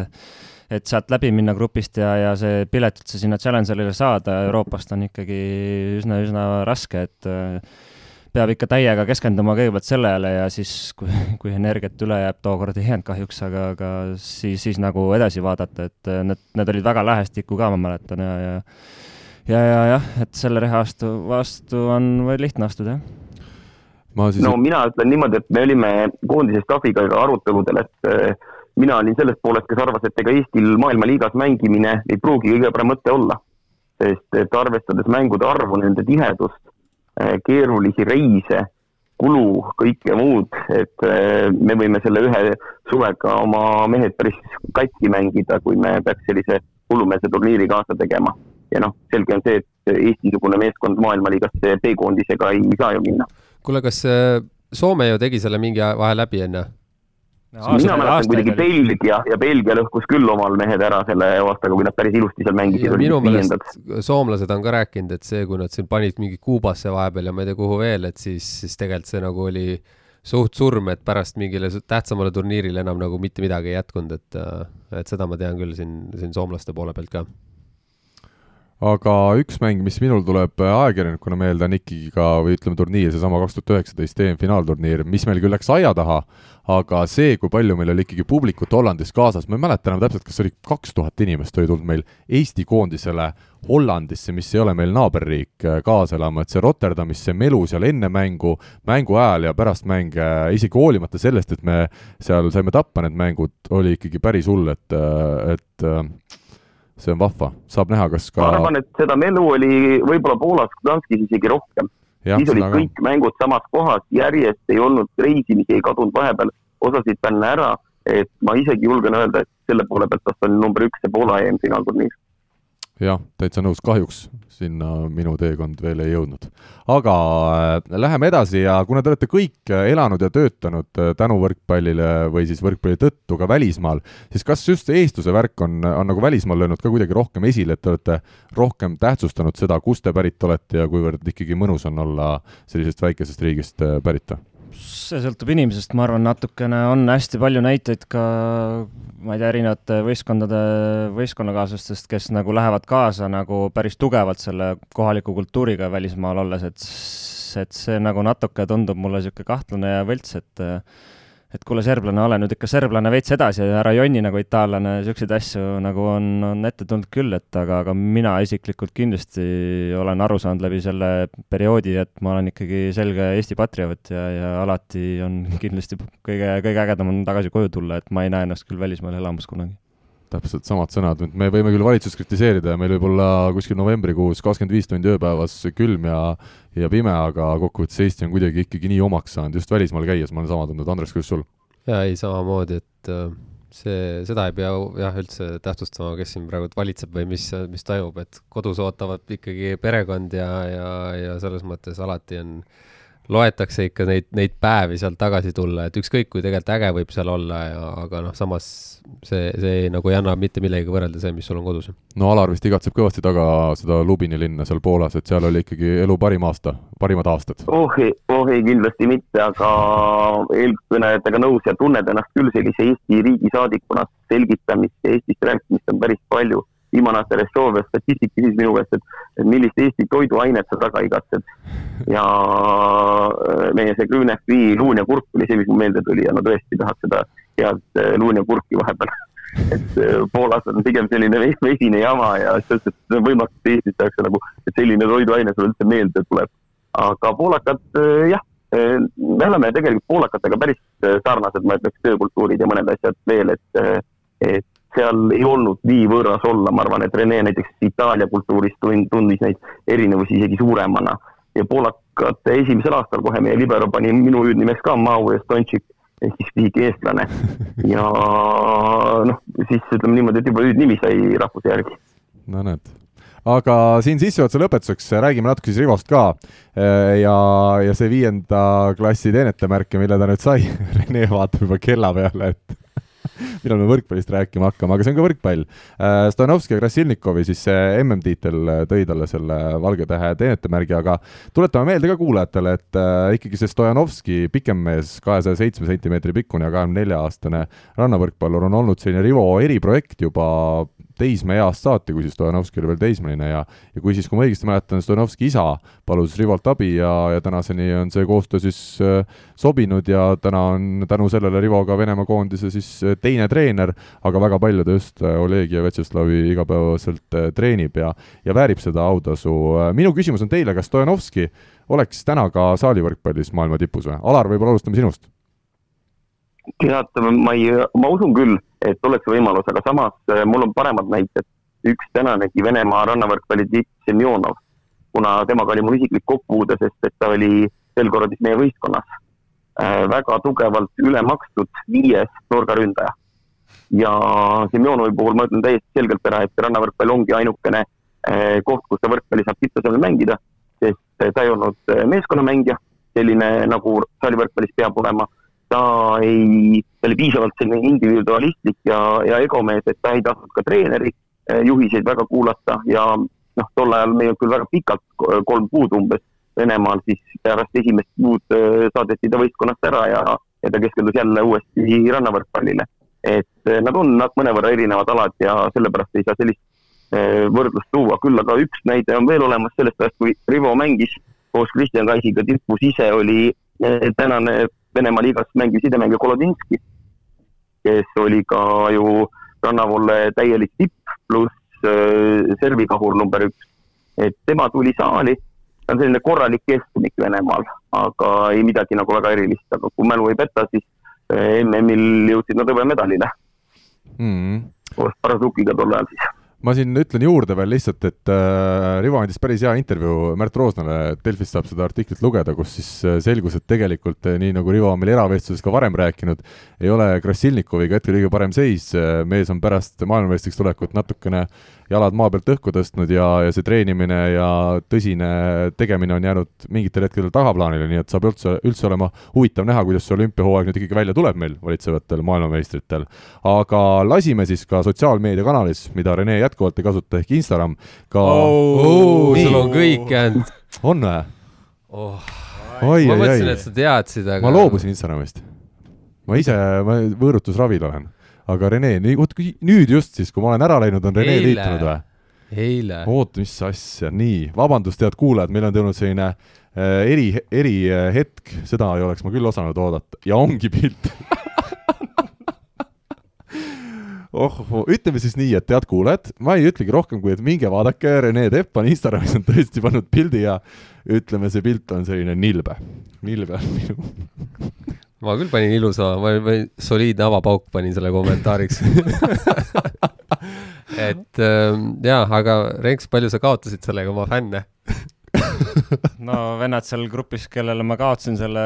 et sealt läbi minna grupist ja, ja see pilet üldse sinna Challengerile saada Euroopast on ikkagi üsna-üsna raske, et äh, peab ikka täiega keskenduma kõigepealt sellele ja siis, kui, kui energiat üle jääb, tookord ei jäänud kahjuks, aga, aga siis, siis nagu edasi vaadata, et need, need olid väga lähestikku ka, ma mäletan ja, ja ja, ja jah, et selle reha vastu, vastu on veel lihtne astuda, jah.
Siis... no mina ütlen niimoodi, et me olime koondise staffiga aruteludel, et äh, mina olin sellest poolest, kes arvas, et ega Eestil maailmaliigas mängimine ei pruugi kõige parem mõte olla. sest et arvestades mängude arvu, nende tihedust, äh, keerulisi reise, kulu, kõike muud, et äh, me võime selle ühe suvega oma mehed päris katki mängida, kui me peaks sellise hullumeelse turniiri kaasa tegema ja noh, selge on see, et Eesti-sugune meeskond maailmaliigasse B-koondisega ei saa ju minna.
kuule, kas äh, Soome ju tegi selle mingi vahe läbi enne?
Mina mäletan kuidagi Belgia ja Belgia lõhkus küll omal mehed ära selle aastaga, kui nad päris ilusti seal mängisid.
minu meelest soomlased on ka rääkinud, et see, kui nad siin panid mingi Kuubasse vahepeal ja ma ei tea, kuhu veel, et siis, siis tegelikult see nagu oli suht surm, et pärast mingile tähtsamale turniirile enam nagu mitte midagi ei jätkunud, et, et seda ma tean küll siin, siin soomlaste poole pealt ka
aga üks mäng, mis minul tuleb ajakirjanikuna meelde, on ikkagi ka, või ütleme, turniir, seesama kaks tuhat üheksateist EM-finaalturniir, mis meil küll läks aia taha, aga see, kui palju meil oli ikkagi publikut Hollandis kaasas, ma ei mäleta enam täpselt, kas oli kaks tuhat inimest oli tulnud meil Eesti koondisele Hollandisse, mis ei ole meil naaberriik, kaasa elama, et see Rotterdamis, see melu seal enne mängu, mängu ajal ja pärast mänge, isegi hoolimata sellest, et me seal saime tappa need mängud, oli ikkagi päris hull, et, et see on vahva, saab näha, kas ka.
ma arvan, et seda melu oli võib-olla Poolas, Gdanskis isegi rohkem. siis olid aga... kõik mängud samas kohas, järjest ei olnud reisimisi, ei kadunud vahepeal osasid fänne ära, et ma isegi julgen öelda, et selle poole pealt vast on number üks see Poola EM-finaalturniir
jah, täitsa nõus, kahjuks sinna minu teekond veel ei jõudnud. aga äh, läheme edasi ja kuna te olete kõik äh, elanud ja töötanud äh, tänu võrkpallile või siis võrkpalli tõttu ka välismaal, siis kas just eestluse värk on, on nagu välismaal löönud ka kuidagi rohkem esile, et te olete rohkem tähtsustanud seda, kust te pärit olete ja kuivõrd ikkagi mõnus on olla sellisest väikesest riigist pärit?
See sõltub inimesest, ma arvan, natukene on hästi palju näiteid ka, ma ei tea, erinevate võistkondade võistkonnakaaslastest, kes nagu lähevad kaasa nagu päris tugevalt selle kohaliku kultuuriga välismaal olles, et, et see nagu natuke tundub mulle niisugune kahtlane ja võlts, et et kuule, serblane, ole nüüd ikka serblane veits edasi ja ära jonni nagu itaallane, niisuguseid asju nagu on, on ette tulnud küll, et aga, aga mina isiklikult kindlasti olen aru saanud läbi selle perioodi, et ma olen ikkagi selge Eesti patrioot ja, ja alati on kindlasti kõige, kõige ägedam on tagasi koju tulla, et ma ei näe ennast küll välismaal elamas kunagi
täpselt samad sõnad, et me võime küll valitsust kritiseerida ja meil võib olla kuskil novembrikuus kakskümmend viis tundi ööpäevas külm ja ja pime, aga kokkuvõttes Eesti on kuidagi ikkagi nii omaks saanud, just välismaal käies. Ma olen sama tundnud, Andres, kuidas sul?
jaa, ei samamoodi, et äh, see, seda ei pea jah, üldse tähtsustama, kes siin praegu valitseb või mis, mis toimub, et kodus ootavad ikkagi perekond ja, ja, ja selles mõttes alati on äh, loetakse ikka neid, neid päevi sealt tagasi tulla, et ükskõik kui tegelikult äge võib seal olla ja, aga noh, samas see, see nagu ei anna mitte millegagi võrrelda see, mis sul on kodus.
no Alar vist igatseb kõvasti taga seda Lubini linna seal Poolas, et seal oli ikkagi elu parim aasta, parimad aastad.
oh ei, oh ei, kindlasti mitte, aga eelkõnelejatega nõus ja tunned ennast küll sellise Eesti riigisaadikuna, selgitamist ja Eestist rääkimist on päris palju viimane aasta Restovia statistik küsis minu käest, et, et millist Eesti toiduainet sa taga igatsed. ja äh, meie see Grüne FI luun ja kurk oli see, mis mul meelde tuli ja no tõesti tahaks seda head äh, luun ja kurki vahepeal et äh, Poolas on pigem selline vesine jama ja selles see on võimatu, et Eestis tehakse nagu, et selline toiduaine sulle üldse meelde tuleb. aga poolakad jah, me oleme tegelikult poolakatega päris sarnased, ma ütleks, töökultuurid ja mõned asjad veel, et, et seal ei olnud nii võõras olla, ma arvan, et Rene näiteks Itaalia kultuuris tundis neid erinevusi isegi suuremana. ja poolakate esimesel aastal kohe meie libero pani minu hüüdnimeks ka Mau Estonšik ehk siis pisik eestlane. ja noh, siis ütleme niimoodi, et juba hüüdnimi sai rahvuse järgi.
no näed aga siin sissejuhatuse lõpetuseks räägime natuke siis Rivost ka ja, ja see viienda klassi teenetemärk, mille ta nüüd sai Rene vaatab juba kella peale, et millal me võrkpallist rääkima hakkame, aga see on ka võrkpall. Äh, Stanovski ja Krasilnikovi siis see MM-tiitel äh, tõi talle selle valge tähe teenetemärgi, aga tuletame meelde ka kuulajatele, et äh, ikkagi see Stojanovski pikem mees, kahesaja seitsme sentimeetri pikkune ja kahekümne nelja aastane rannavõrkpallur on olnud selline Rivo eriprojekt juba teismeeast saati, kui siis Stojanovski oli veel teismeline ja ja kui siis, kui ma õigesti mäletan, Stojanovski isa palus Rivolt abi ja, ja tänaseni on see koostöö siis äh, sobinud ja täna on tänu sellele Rivo ka Venemaa koondise siis teine treener, aga väga palju ta just äh, Olegi ja Vjatšeslavi igapäevaselt äh, treenib ja, ja väärib seda autasu. Äh, minu küsimus on teile, kas Stojanovski oleks täna ka saalivõrkpallis maailma tipus või? Alar, võib-olla alustame sinust?
Tead, ma ei, ma usun küll, et oleks võimalus, aga samas mul on paremad näited. üks tänanegi Venemaa rannavõrkpalli Semjonov, kuna temaga oli mul isiklik kokkupuude, sest et ta oli sel korral siis meie võistkonnas äh, väga tugevalt üle makstud viies nurgaründaja ja Semjonovi puhul ma ütlen täiesti selgelt ära, et rannavõrkpall ongi ainukene eh, koht, kus ta võrkpalli saab tipptasemel mängida, sest ta ei olnud meeskonnamängija, selline nagu saalivõrkpallis peab olema. Ta ei, ta oli piisavalt selline individualistlik ja, ja egomees, et ta ei tahtnud ka treeneri juhiseid väga kuulata ja noh, tol ajal me ei olnud küll väga pikalt, kolm kuud umbes Venemaal, siis pärast esimest kuud saadeti ta võistkonnast ära ja, ja ta keskendus jälle uuesti rannavõrkpallile. Et eh, nad on mõnevõrra erinevad alad ja sellepärast ei saa sellist eh, võrdlust tuua, küll aga üks näide on veel olemas sellest ajast, kui Rivo mängis koos Kristjan Kaisiga tipus, ise oli eh, tänane Venemaa liigas mängiv sidemängija Kolodinski, kes oli ka ju rannavolle täielik tipp, pluss servikahur number üks. et tema tuli saali, ta on selline korralik keskmik Venemaal, aga ei midagi nagu väga erilist, aga kui mälu ei peta, siis MM-il jõudsid nad hõbemedalile mm.. koos Parasukiga tol ajal siis
ma siin ütlen juurde veel lihtsalt, et äh, Rivo andis päris hea intervjuu Märt Roosnale, Delfist saab seda artiklit lugeda, kus siis äh, selgus, et tegelikult äh, nii nagu Rivo on meil eravestluses ka varem rääkinud, ei ole Krassilnikoviga hetkel kõige parem seis, äh, mees on pärast maailmameistriks tulekut natukene jalad maa pealt õhku tõstnud ja, ja see treenimine ja tõsine tegemine on jäänud mingitel hetkedel tagaplaanile, nii et saab üldse, üldse olema huvitav näha, kuidas see olümpiahooaeg nüüd ikkagi välja tuleb meil valitsevatel maailmameistritel. aga lasime siis ka sotsiaalmeediakanalis, mida Rene jätkuvalt ei kasuta, ehk Instagram, ka
oh, sul on kõik jäänud
on või
oh.?
oi,
ma mõtlesin, et sa teadsid, aga
ma loobusin Instagramist. ma ise, ma võõrutusravil olen aga Rene, nüüd just siis, kui ma olen ära läinud, on Rene
Eile.
liitunud või?
eile.
oota, mis asja, nii, vabandust, head kuulajad, meil on tulnud selline äh, eri, erihetk, seda ei oleks ma küll osanud oodata ja ongi pilt oh, oh, ütleme siis nii, et head kuulajad, ma ei ütlegi rohkem, kui et minge vaadake, Rene Tepp on Instagramis on tõesti pannud pildi ja ütleme, see pilt on selline nilbe, nilbe on minu
ma küll panin ilusa, ma panin soliidne avapauk panin selle kommentaariks et ähm, jaa, aga Renks, palju sa kaotasid sellega oma fänne?
no vennad seal grupis, kellele ma kaotasin selle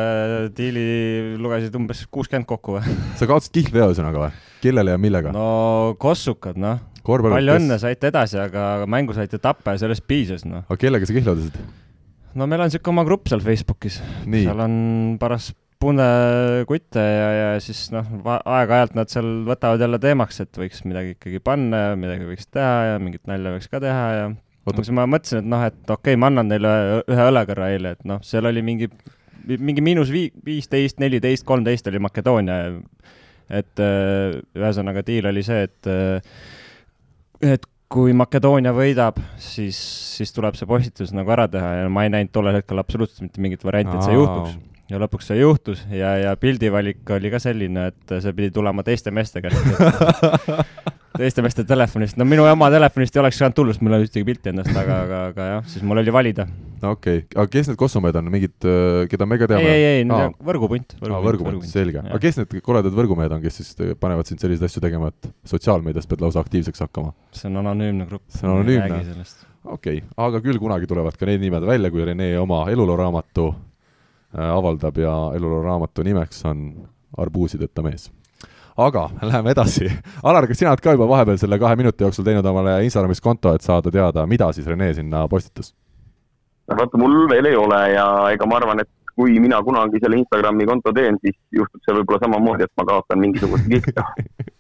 diili, lugesid umbes kuuskümmend kokku või?
sa kaotasid kihlveo ühesõnaga või? kellele ja millega no.?
kossukad, noh. palju õnne, saite edasi, aga mängu saite tappa ja sellest piisas, noh.
aga kellega sa kihlvedasid?
no meil on niisugune oma grupp seal Facebookis. seal on paras punekutte ja, ja siis noh, aeg-ajalt nad seal võtavad jälle teemaks, et võiks midagi ikkagi panna ja midagi võiks teha ja mingit nalja võiks ka teha ja siis ma mõtlesin, et noh, et okei okay,, ma annan neile ühe õlekõrra eile, et noh, seal oli mingi, mingi miinus vii-, viisteist, neliteist, kolmteist oli Makedoonia. et ühesõnaga diil oli see, et, et kui Makedoonia võidab, siis, siis tuleb see postitus nagu ära teha ja ma ei näinud tollel hetkel absoluutselt mitte mingit varianti, et see juhtuks ja lõpuks see juhtus ja, ja pildivalik oli ka selline, et see pidi tulema teiste meeste käest teiste meeste telefonist, no minu ema telefonist ei oleks saanud tulla, sest mul ei ole ühtegi pilti endast, aga, aga, aga jah, siis mul oli valida.
okei okay., aga kes need kossumehed on, mingid, äh, keda me ka teame?
ei, ei, ei, võrgupunt.
aa, võrgupunt, selge. aga kes need koledad võrgumehed on, kes siis panevad sind selliseid asju tegema, et sotsiaalmeedias pead lausa aktiivseks hakkama?
see on anonüümne grupp.
see on anonüümne? okei okay., aga küll kunagi tulevad ka need nimed välja, kui Rene oma elulooraamatu Äh, avaldab ja elulooraamatu nimeks on Arbuusideta mees. aga läheme edasi. Alar, kas sina oled ka juba vahepeal selle kahe minuti jooksul teinud omale Instagramis konto, et saada teada, mida siis Rene sinna postitas?
vaata, mul veel ei ole ja ega ma arvan, et kui mina kunagi selle Instagrami konto teen, siis juhtub see võib-olla samamoodi, et ma kaotan mingisugust kihta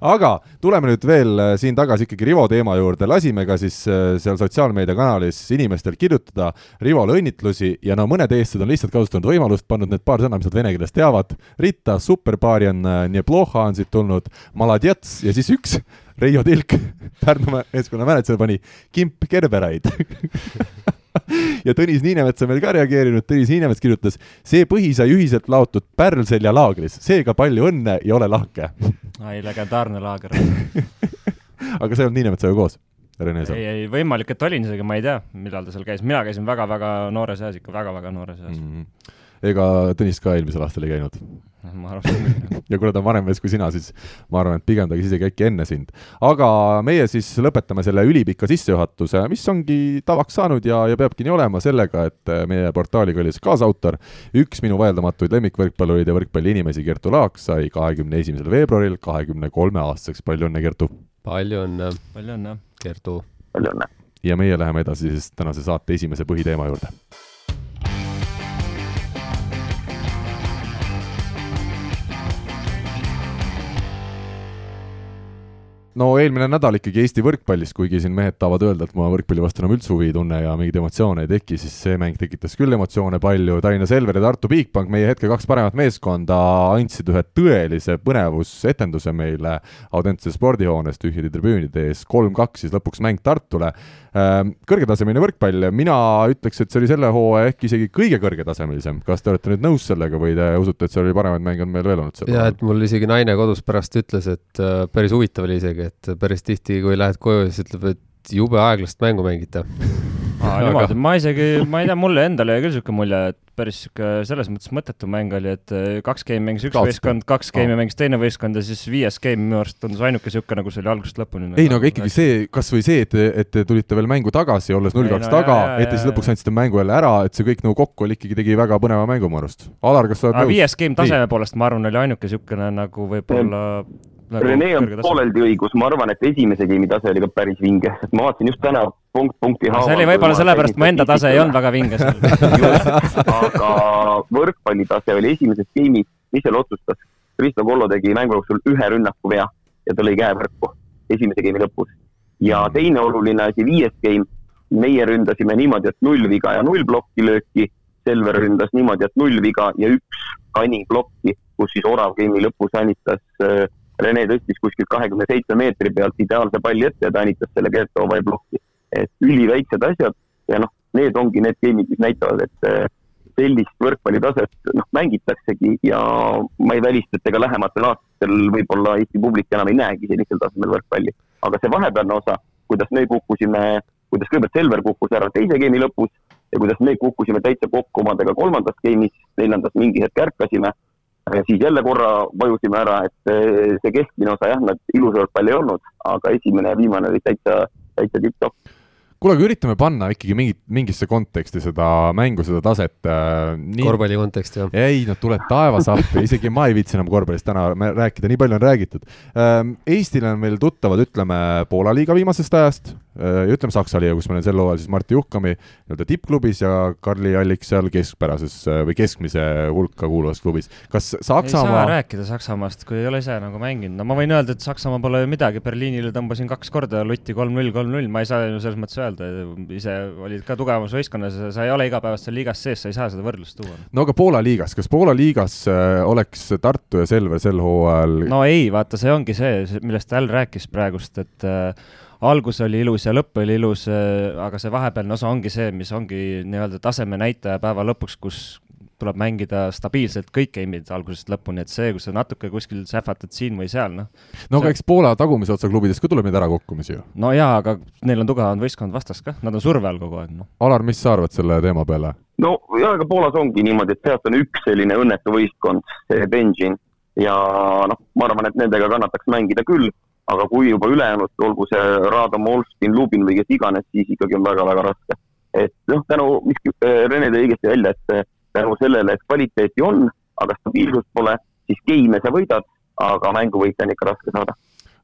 aga tuleme nüüd veel äh, siin tagasi ikkagi Rivo teema juurde, lasime ka siis äh, seal sotsiaalmeediakanalis inimestel kirjutada Rivole õnnitlusi ja no mõned eestlased on lihtsalt kasutanud võimalust, pannud need paar sõna, mis nad vene keeles teavad. Rita, superpaari on äh, Neploha on siit tulnud, Maladjets ja siis üks Reijo Tilk, Pärnu meeskonna mänedžer pani Kimp Kerberaid ja Tõnis Niinemets on veel ka reageerinud, Tõnis Niinemets kirjutas, see põhi sai ühiselt laotud Pärlselja laagris, seega palju õnne ja ole lahke.
ai, legendaarne laager
aga sa ei olnud Niinemetsaga koos? Rene
seal? ei, ei, võimalik, et olin isegi, ma ei tea, millal ta seal käis, mina käisin väga-väga noores eas, ikka väga-väga noores eas mm.
-hmm. ega Tõnis ka eelmisel aastal ei käinud?
ma arvan
ja kuna ta on vanem mees kui sina, siis ma arvan, et pigem ta käis isegi äkki enne sind. aga meie siis lõpetame selle ülipika sissejuhatuse, mis ongi tavaks saanud ja, ja peabki nii olema sellega, et meie portaali kallis kaasautor, üks minu vaieldamatuid lemmikvõrkpallureid ja võrkpalliinimesi, Kertu Laak, sai kahekümne esimesel veebruaril kahekümne kolme aastaseks, palju õnne, Kertu!
palju õnne!
palju õnne!
Kertu!
palju õnne!
ja meie läheme edasi siis tänase saate esimese põhiteema juurde no eelmine nädal ikkagi Eesti võrkpallis, kuigi siin mehed tahavad öelda, et ma võrkpalli vastu enam üldse huvi ei tunne ja mingeid emotsioone ei teki, siis see mäng tekitas küll emotsioone palju, Tallinna Selver ja Tartu Bigbank, meie hetke kaks paremat meeskonda, andsid ühe tõelise põnevusetenduse meile Audentse spordihoones tühjade tribüünide ees, kolm-kaks siis lõpuks mäng Tartule. Ehm, kõrgetasemeline võrkpall, mina ütleks, et see oli selle hooaja ehk isegi kõige kõrgetasemelisem, kas te olete nüüd nõus sellega või te usute, et seal oli paremaid mänge on meil veel olnud?
jaa, et mul isegi naine kodus pärast ütles, et äh, päris huvitav oli isegi, et päris tihti, kui lähed koju, siis ütleb, et jube aeglast mängu mängite
niimoodi, ma isegi, ma ei tea, mulle endale jäi küll niisugune mulje, et päris niisugune selles mõttes mõttetu mäng oli, et äh, kaks game'i mängis üks Kaotski. võistkond, kaks game'i mängis teine võistkond ja siis viies game minu arust tundus ainuke niisugune, nagu see oli algusest lõpuni.
ei no aga ikkagi see, kas või see, et, et te tulite veel mängu tagasi, olles null kaks taga, et te siis lõpuks andsite mängu jälle ära, et see kõik nagu kokku oli ikkagi tegi väga põneva mängu mu arust. Alar, kas sa oled
nõus? viies game taseme poolest, ma arvan, oli ainuke niisugune nagu võib-olla
nagu Rene on pooleldi õigus, ma arvan, et esimese game'i tase oli ka päris vinge, sest ma vaatasin just täna punkt punkti
haaval. see oli võib-olla sellepärast, mu enda tase ei olnud väga vinge seal.
Aga võrkpallitase oli esimeses game'is, mis seal otsustas? Kristo Kollo tegi mängu jooksul ühe rünnaku vea ja ta lõi käe võrku esimese game'i lõpus. ja teine oluline asi, viies game, meie ründasime niimoodi, et null viga ja null plokki lööki, Selver ründas niimoodi, et null viga ja üks kani plokki, kus siis Orav game'i lõpus anitas äh, Rene tõstis kuskilt kahekümne seitsme meetri pealt ideaalse palli ette ja tänitas selle Gerto vai plokki. et üliväiksed asjad ja noh, need ongi need game'id, mis näitavad, et eh, sellist võrkpallitaset noh, mängitaksegi ja ma ei välista, et ega lähematel aastatel võib-olla Eesti publik enam ei näegi sellisel tasemel võrkpalli. aga see vahepealne osa, kuidas me kukkusime, kuidas kõigepealt Selver kukkus ära teise game'i lõpus ja kuidas me kukkusime täitsa kokku omadega kolmandas game'is, neljandas mingi hetk ärkasime siis jälle korra vajusime ära, et eh, see keskmine osa jah, nad ilus võrkpall ei olnud, aga esimene ja viimane olid täitsa, täitsa tipp-topp
kuule, aga üritame panna ikkagi mingit, mingisse konteksti seda mängu, seda taset äh,.
Nii... korvpalli konteksti, jah?
ei, no tule taevas appi, isegi ma ei viitsi enam korvpallist täna rääkida, nii palju on räägitud ähm,. Eestile on meil tuttavad, ütleme, Poola liiga viimasest ajast ja ütleme Saksa liiga, kus meil on sel hooajal siis Martti Juhkami nii-öelda tippklubis ja Karli Allik seal keskpärases äh, või keskmise hulka kuuluvas klubis. kas Saksamaa
ei saa rääkida Saksamaast, kui ei ole ise nagu mänginud, no ma võin öelda, et Saksamaa pole ju midagi, Berliinile tõmbasin kaks korda lutti kolm-null, kolm-null, ma ei saa ju selles mõttes öelda, ise olid ka tugevamas võistkonnas sa ei ole igapäevast seal liigas sees, sa ei saa seda võrdlust tuua.
no aga Poola liigas, kas Poola liigas äh, oleks Tartu ja Selver sel hooajal?
no ei, vaata, see ongi see, millest Al rääkis praegust, et äh, algus oli ilus ja lõpp oli ilus äh,, aga see vahepealne osa ongi see, mis ongi nii-öelda taseme näitaja päeva lõpuks, kus tuleb mängida stabiilselt kõik game'id algusest lõpuni, et see, kus sa natuke kuskil sähvatad siin või seal, noh.
no aga eks Poola tagumise otsa klubidest ka tuleb neid ärakukkumisi ju.
no jaa, aga neil on tugevam võistkond vastas ka, nad on surve all kogu aeg, noh.
Alar, mis sa arvad selle teema peale?
no jaa, aga Poolas ongi niimoodi, et sealt on üks selline õnnetu võistkond, see Benjin, ja noh, ma arvan, et nendega kannataks mängida küll, aga kui juba ülejäänud, olgu see Rado Molstin, Lubin või kes iganes, siis ikkagi on väga-väga raske. et noh, tänu, mis Rene tõi õigesti välja, et tänu sellele, et kvaliteeti on, aga stabiilsust pole, siis game'e sa võidad, aga mänguvõite on ikka raske saada.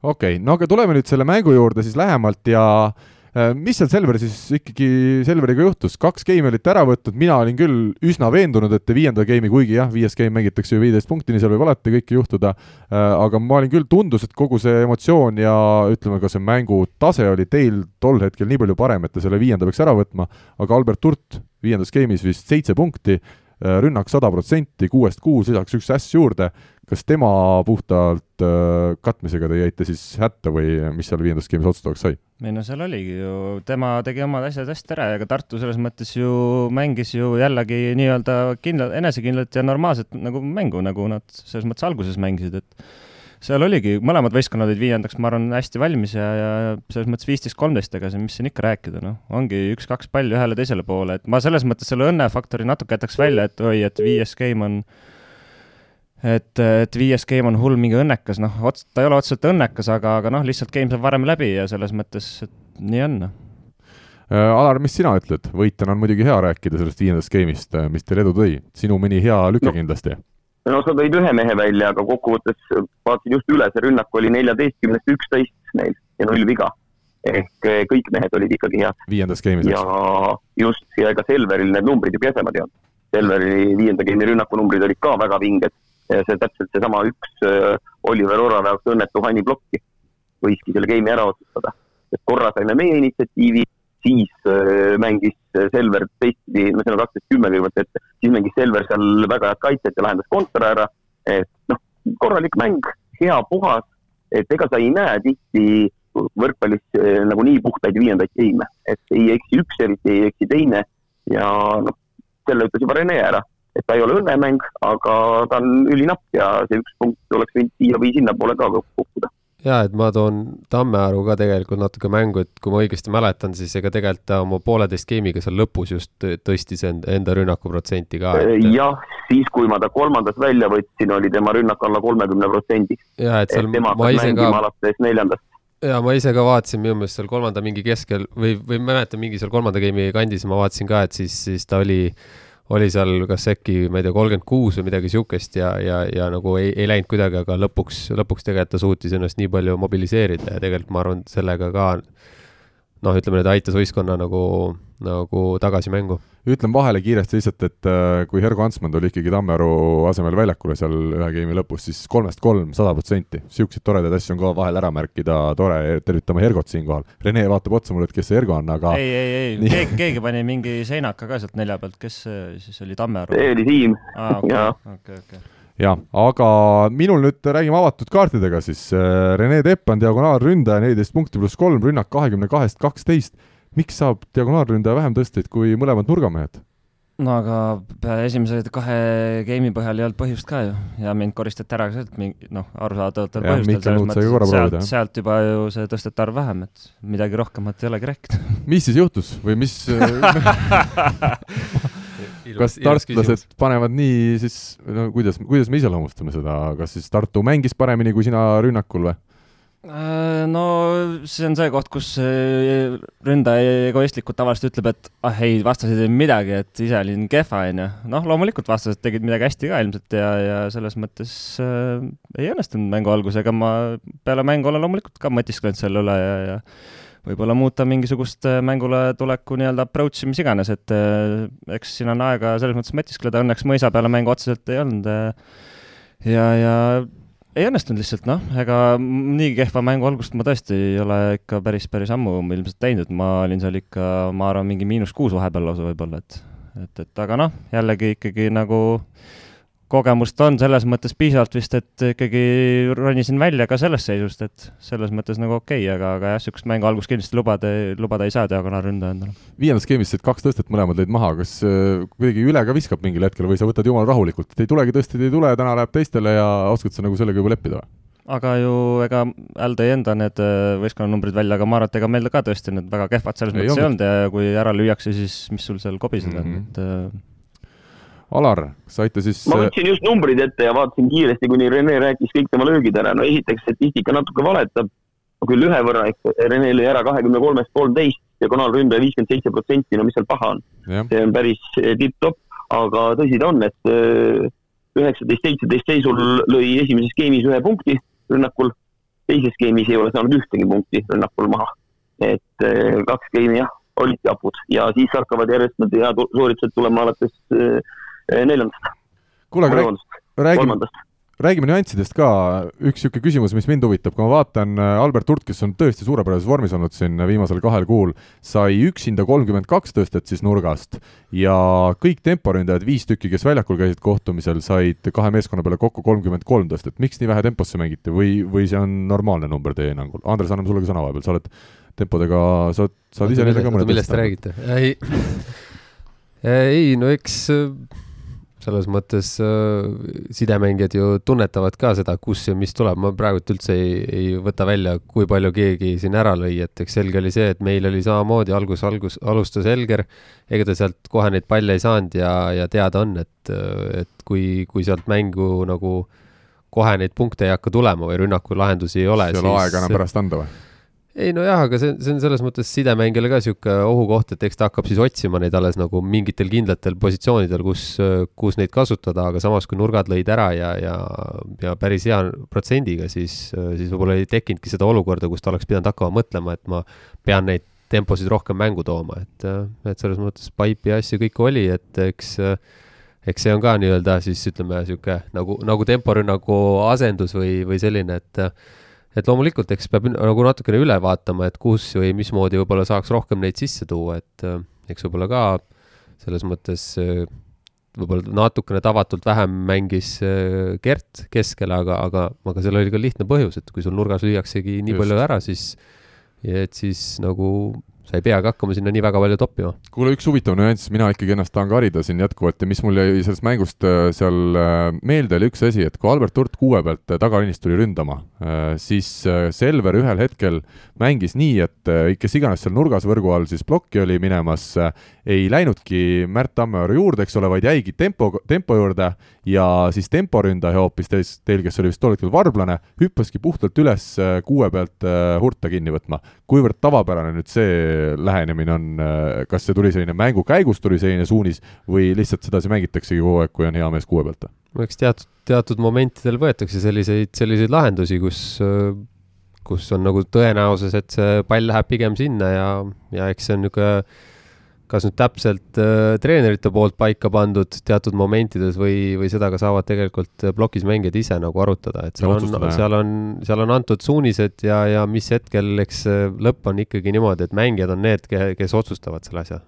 okei okay,, no aga tuleme nüüd selle mängu juurde siis lähemalt ja äh, mis seal Selver siis ikkagi Selveriga juhtus, kaks game'i olite ära võtnud, mina olin küll üsna veendunud, et viienda game'i, kuigi jah, viies game mängitakse ju viieteist punktini, seal võib alati kõike juhtuda, äh, aga ma olin küll, tundus, et kogu see emotsioon ja ütleme ka see mängu tase oli teil tol hetkel nii palju parem, et te selle viienda peaks ära võtma, aga Albert Turt viiendas game'is vist seitse punkti, äh, rünnak sada protsenti, kuuest kuus, lisaks üks äss juurde, kas tema puhtalt äh, katmisega te jäite siis hätta või mis seal viiendas game'is otsustavaks sai?
ei no seal oligi ju, tema tegi omad asjad hästi ära ja ka Tartu selles mõttes ju mängis ju jällegi nii-öelda kindla, enesekindlat ja normaalset nagu mängu, nagu nad selles mõttes alguses mängisid, et seal oligi, mõlemad võistkonnad olid viiendaks, ma arvan, hästi valmis ja, ja selles mõttes viisteist, kolmteist, ega see, mis siin ikka rääkida, noh, ongi üks-kaks palli ühele-teisele poole, et ma selles mõttes selle õnnefaktori natuke jätaks välja, et oi, et viies game on et, et viies game on hull mingi õnnekas, noh, ots-, ta ei ole otseselt õnnekas, aga, aga noh, lihtsalt game saab varem läbi ja selles mõttes, et nii on, noh.
Äh, Alar, mis sina ütled, võitjana on muidugi hea rääkida sellest viiendast game'ist, äh, mis teile edu tõi, sinu mõni hea lüke no. kindlasti
no sa tõid ühe mehe välja, aga kokkuvõttes vaatasin just üle, see rünnak oli neljateistkümnest üksteist neil ja null viga. ehk eh, kõik mehed olid ikkagi head.
viiendas game'is,
eks? ja just, ja ega Selveril need numbrid ju kesemad ei olnud. Selveri viienda game'i rünnakunumbrid olid ka väga vinged ja see täpselt seesama üks äh, Oliver Orave jaoks õnnetu Hani plokki võiski selle game'i ära otsustada. et korra saime meie initsiatiivi siis äh, mängis Selver teistpidi, no see on kaksteist kümme kõigepealt ette, siis mängis Selver seal väga head kaitset ja lahendas kontra ära. et noh, korralik mäng, hea, puhas, et ega sa ei näe tihti võrkpallis äh, nagu nii puhtaid viiendaid geime, et ei eksi üks eriti, ei eksi teine ja noh, selle ütles juba Rene ära, et ta ei ole õnnemäng, aga ta on ülinapp ja see üks punkt oleks võinud siia või sinnapoole ka kukkuda
jaa, et ma toon Tammearu ka tegelikult natuke mängu, et kui ma õigesti mäletan, siis ega tegelikult ta oma pooleteist game'iga seal lõpus just tõstis enda, rünnakuprotsenti ka et....
jah, siis kui ma ta kolmandas välja võtsin, oli tema rünnak alla kolmekümne protsendi.
jaa, et seal
et tema hakkas mängima ka... alates neljandast
ja ma ise ka vaatasin minu meelest seal kolmanda mingi keskel või, või ma ei mäleta, mingi seal kolmanda game'i kandis ma vaatasin ka, et siis, siis ta oli äh, oli seal kas äkki, ma ei tea, kolmkümmend kuus või midagi sihukest ja, ja, ja nagu ei, ei läinud kuidagi, aga lõpuks, lõpuks tegelikult ta suutis ennast nii palju mobiliseerida ja tegelikult ma arvan, sellega ka noh, ütleme nüüd aitas võistkonna nagu, nagu tagasi mängu.
ütlen vahele kiiresti lihtsalt, et äh, kui Hergo Antsmann tuli ikkagi Tammearu asemel väljakule seal ühe geimi lõpus, siis kolmest kolm, sada protsenti. niisuguseid toredaid asju on ka vahel ära märkida, tore, tervitame Hergot siinkohal. Rene vaatab otsa mulle, et kes see Hergo on, aga
ei, ei, ei, keegi, keegi pani mingi seinaka ka sealt nelja pealt, kes see siis oli, Tammearu?
see oli Siim.
aa, okei, okei, okei
jah, aga minul nüüd räägime avatud kaartidega siis. Äh, Rene Tepp on diagonaalründaja, neliteist punkti pluss kolm, rünnak kahekümne kahest kaksteist. miks saab diagonaalründaja vähem tõsteid kui mõlemad nurgamehed?
no aga esimese kahe game'i põhjal ei olnud põhjust ka ju ja mind koristati ära sealt mingi noh, arusaadavatel põhjustel. sealt, sealt juba ju see tõstete arv vähem, et midagi rohkemat ei olegi rääkida.
mis siis juhtus või mis kas tartlased panevad nii siis, no kuidas, kuidas me iseloomustame seda, kas siis Tartu mängis paremini kui sina rünnakul või?
Äh, no see on see koht, kus äh, ründaja egoistlikult tavaliselt ütleb, et ah ei, vastased ei midagi, et ise olin kehva, onju. noh, loomulikult vastased tegid midagi hästi ka ilmselt ja, ja selles mõttes äh, ei õnnestunud mängu algusega, ma peale mängu olen loomulikult ka mõtisklenud selle üle ja, ja võib-olla muuta mingisugust äh, mängule tuleku nii-öelda approach'i, mis iganes, et äh, eks siin on aega selles mõttes mõtiskleda, õnneks mõisa peale mängu otseselt ei olnud. Äh, ja, ja ei õnnestunud lihtsalt noh, ega nii kehva mängu algust ma tõesti ei ole ikka päris, päris ammu ilmselt teinud, ma olin seal ikka, ma arvan, mingi miinus kuus vahepeal lausa võib-olla, et, et, et aga noh, jällegi ikkagi nagu äh, kogemust on selles mõttes piisavalt vist, et ikkagi ronisin välja ka sellest seisust, et selles mõttes nagu okei okay,, aga, aga jah, niisugust mängu algust kindlasti lubada, lubada ei saa diagonaalründaja endale.
viiendas skeemis said kaks tõstet, mõlemad lõid maha, kas äh, kuidagi üle ka viskab mingil hetkel või sa võtad jumala rahulikult, et ei tulegi tõstid, ei tule, täna läheb teistele ja oskad sa nagu sellega juba leppida või?
aga ju ega Al tõi enda need äh, võistkonnanumbrid välja, aga ma arvan, et ega meil ka tõesti need väga kehvad selles mõttes ei olnud ja kui ära lüüakse, siis mis sul seal kobiseda on mm, -hmm. et äh,
Alar, saite siis
ma võtsin just numbrid ette ja vaatasin kiiresti, kuni Rene rääkis kõik tema löögid ära. no esiteks statistika natuke valetab, küll ühe võrra, eks Rene lõi ära kahekümne kolmest kolmteist, diagonaalründaja viiskümmend seitse protsenti, no mis seal paha on. see on päris eh, tipp-topp, aga tõsi ta on, et eh, üheksateist, seitseteist seisul lõi esimeses skeemis ühe punkti rünnakul, teises skeemis ei ole saanud ühtegi punkti rünnakul maha. et kaks skeemi jah, olid japud ja siis hakkavad järjest need head sooritused tulema alates Eh, neljandast.
kuule, aga räägime, räägime nüanssidest ka, üks niisugune küsimus, mis mind huvitab, kui ma vaatan eh, Albert Hurt, kes on tõesti suurepärases vormis olnud siin viimasel kahel kuul, sai üksinda kolmkümmend kaks tõstet siis nurgast. Ja kõik temporündajad, viis tükki, kes väljakul käisid kohtumisel, said kahe meeskonna peale kokku kolmkümmend kolm tõstet. miks nii vähe temposse mängiti? Või, või see on normaalne number teie hinnangul? Andres, anname sulle ka sõna vahepeal, sa oled tempodega, sa saad ise nendega
mõned millest te räägite? ei, ei no eks selles mõttes äh, sidemängijad ju tunnetavad ka seda, kus ja mis tuleb, ma praegult üldse ei, ei võta välja, kui palju keegi siin ära lõi, et eks selge oli see, et meil oli samamoodi algus, algus, alustas Helger, ega ta sealt kohe neid palle ei saanud ja, ja teada on, et, et kui, kui sealt mängu nagu kohe neid punkte ei hakka tulema või rünnaku lahendusi ei ole,
siis ei ole aega enam pärast anda või?
Ei nojah, aga see, see on selles mõttes sidemängijale ka niisugune ohukoht, et eks ta hakkab siis otsima neid alles nagu mingitel kindlatel positsioonidel, kus, kus neid kasutada, aga samas, kui nurgad lõid ära ja, ja, ja päris hea protsendiga, siis, siis võib-olla ei tekkinudki seda olukorda, kus ta oleks pidanud hakkama mõtlema, et ma pean neid temposid rohkem mängu tooma, et, et selles mõttes paipi asju kõike oli, et eks eks see on ka nii-öelda siis ütleme, niisugune nagu, nagu temporünnaku asendus või, või selline, et et loomulikult, eks peab nagu natukene üle vaatama, et kus või mismoodi võib-olla saaks rohkem neid sisse tuua, et äh, eks võib-olla ka selles mõttes äh, võib-olla natukene tavatult vähem mängis äh, Gert keskel, aga, aga, aga seal oli ka lihtne põhjus, et kui sul nurgas lüüaksegi nii Just. palju ära, siis et siis nagu sa ei peagi hakkama sinna nii väga palju toppima.
kuule, üks huvitav nüanss, mina ikkagi ennast tahan ka harida siin jätkuvalt ja mis mul jäi sellest mängust äh, seal äh, meelde, oli üks asi, et kui Albert Hurt kuue pealt äh, tagaliinist tuli ründama, siis Selver ühel hetkel mängis nii, et kes iganes seal nurgas võrgu all siis plokki oli minemas, ei läinudki Märt Tammearu juurde, eks ole, vaid jäigi tempo, tempo juurde ja siis temporündaja hoopis teis, teil, kes oli vist tol hetkel varblane, hüppaski puhtalt üles kuue pealt Hurta kinni võtma. kuivõrd tavapärane nüüd see lähenemine on, kas see tuli selline mängu käigus, tuli selline suunis või lihtsalt sedasi mängitaksegi kogu aeg, kui on hea mees kuue pealt?
eks teatud, teatud momentidel võetakse selliseid, selliseid lahendusi, kus, kus on nagu tõenäosus, et see pall läheb pigem sinna ja, ja eks see on niisugune kas nüüd täpselt äh, treenerite poolt paika pandud teatud momentides või, või seda ka saavad tegelikult plokis mängijad ise nagu arutada, et seal on, seal on, seal on antud suunised ja, ja mis hetkel, eks lõpp on ikkagi niimoodi, et mängijad on need, kes otsustavad selle asja.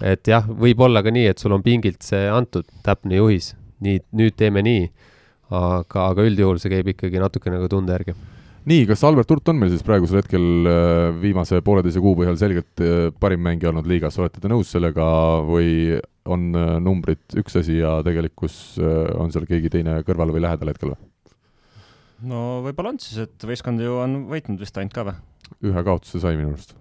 et jah, võib olla ka nii, et sul on pingilt see antud täpne juhis, nii, nüüd teeme nii, aga, aga üldjuhul see käib ikkagi natuke nagu tunde järgi
nii, kas Albert Hurt on meil siis praegusel hetkel äh, viimase pooleteise kuu põhjal selgelt äh, parim mängija olnud liigas, olete te nõus sellega või on äh, numbrid üks asi ja tegelikkus on seal keegi teine kõrval või lähedal hetkel või?
no võib-olla on siis, et võistkond ju on võitnud vist ainult ka või?
ühe kaotuse sai minu arust.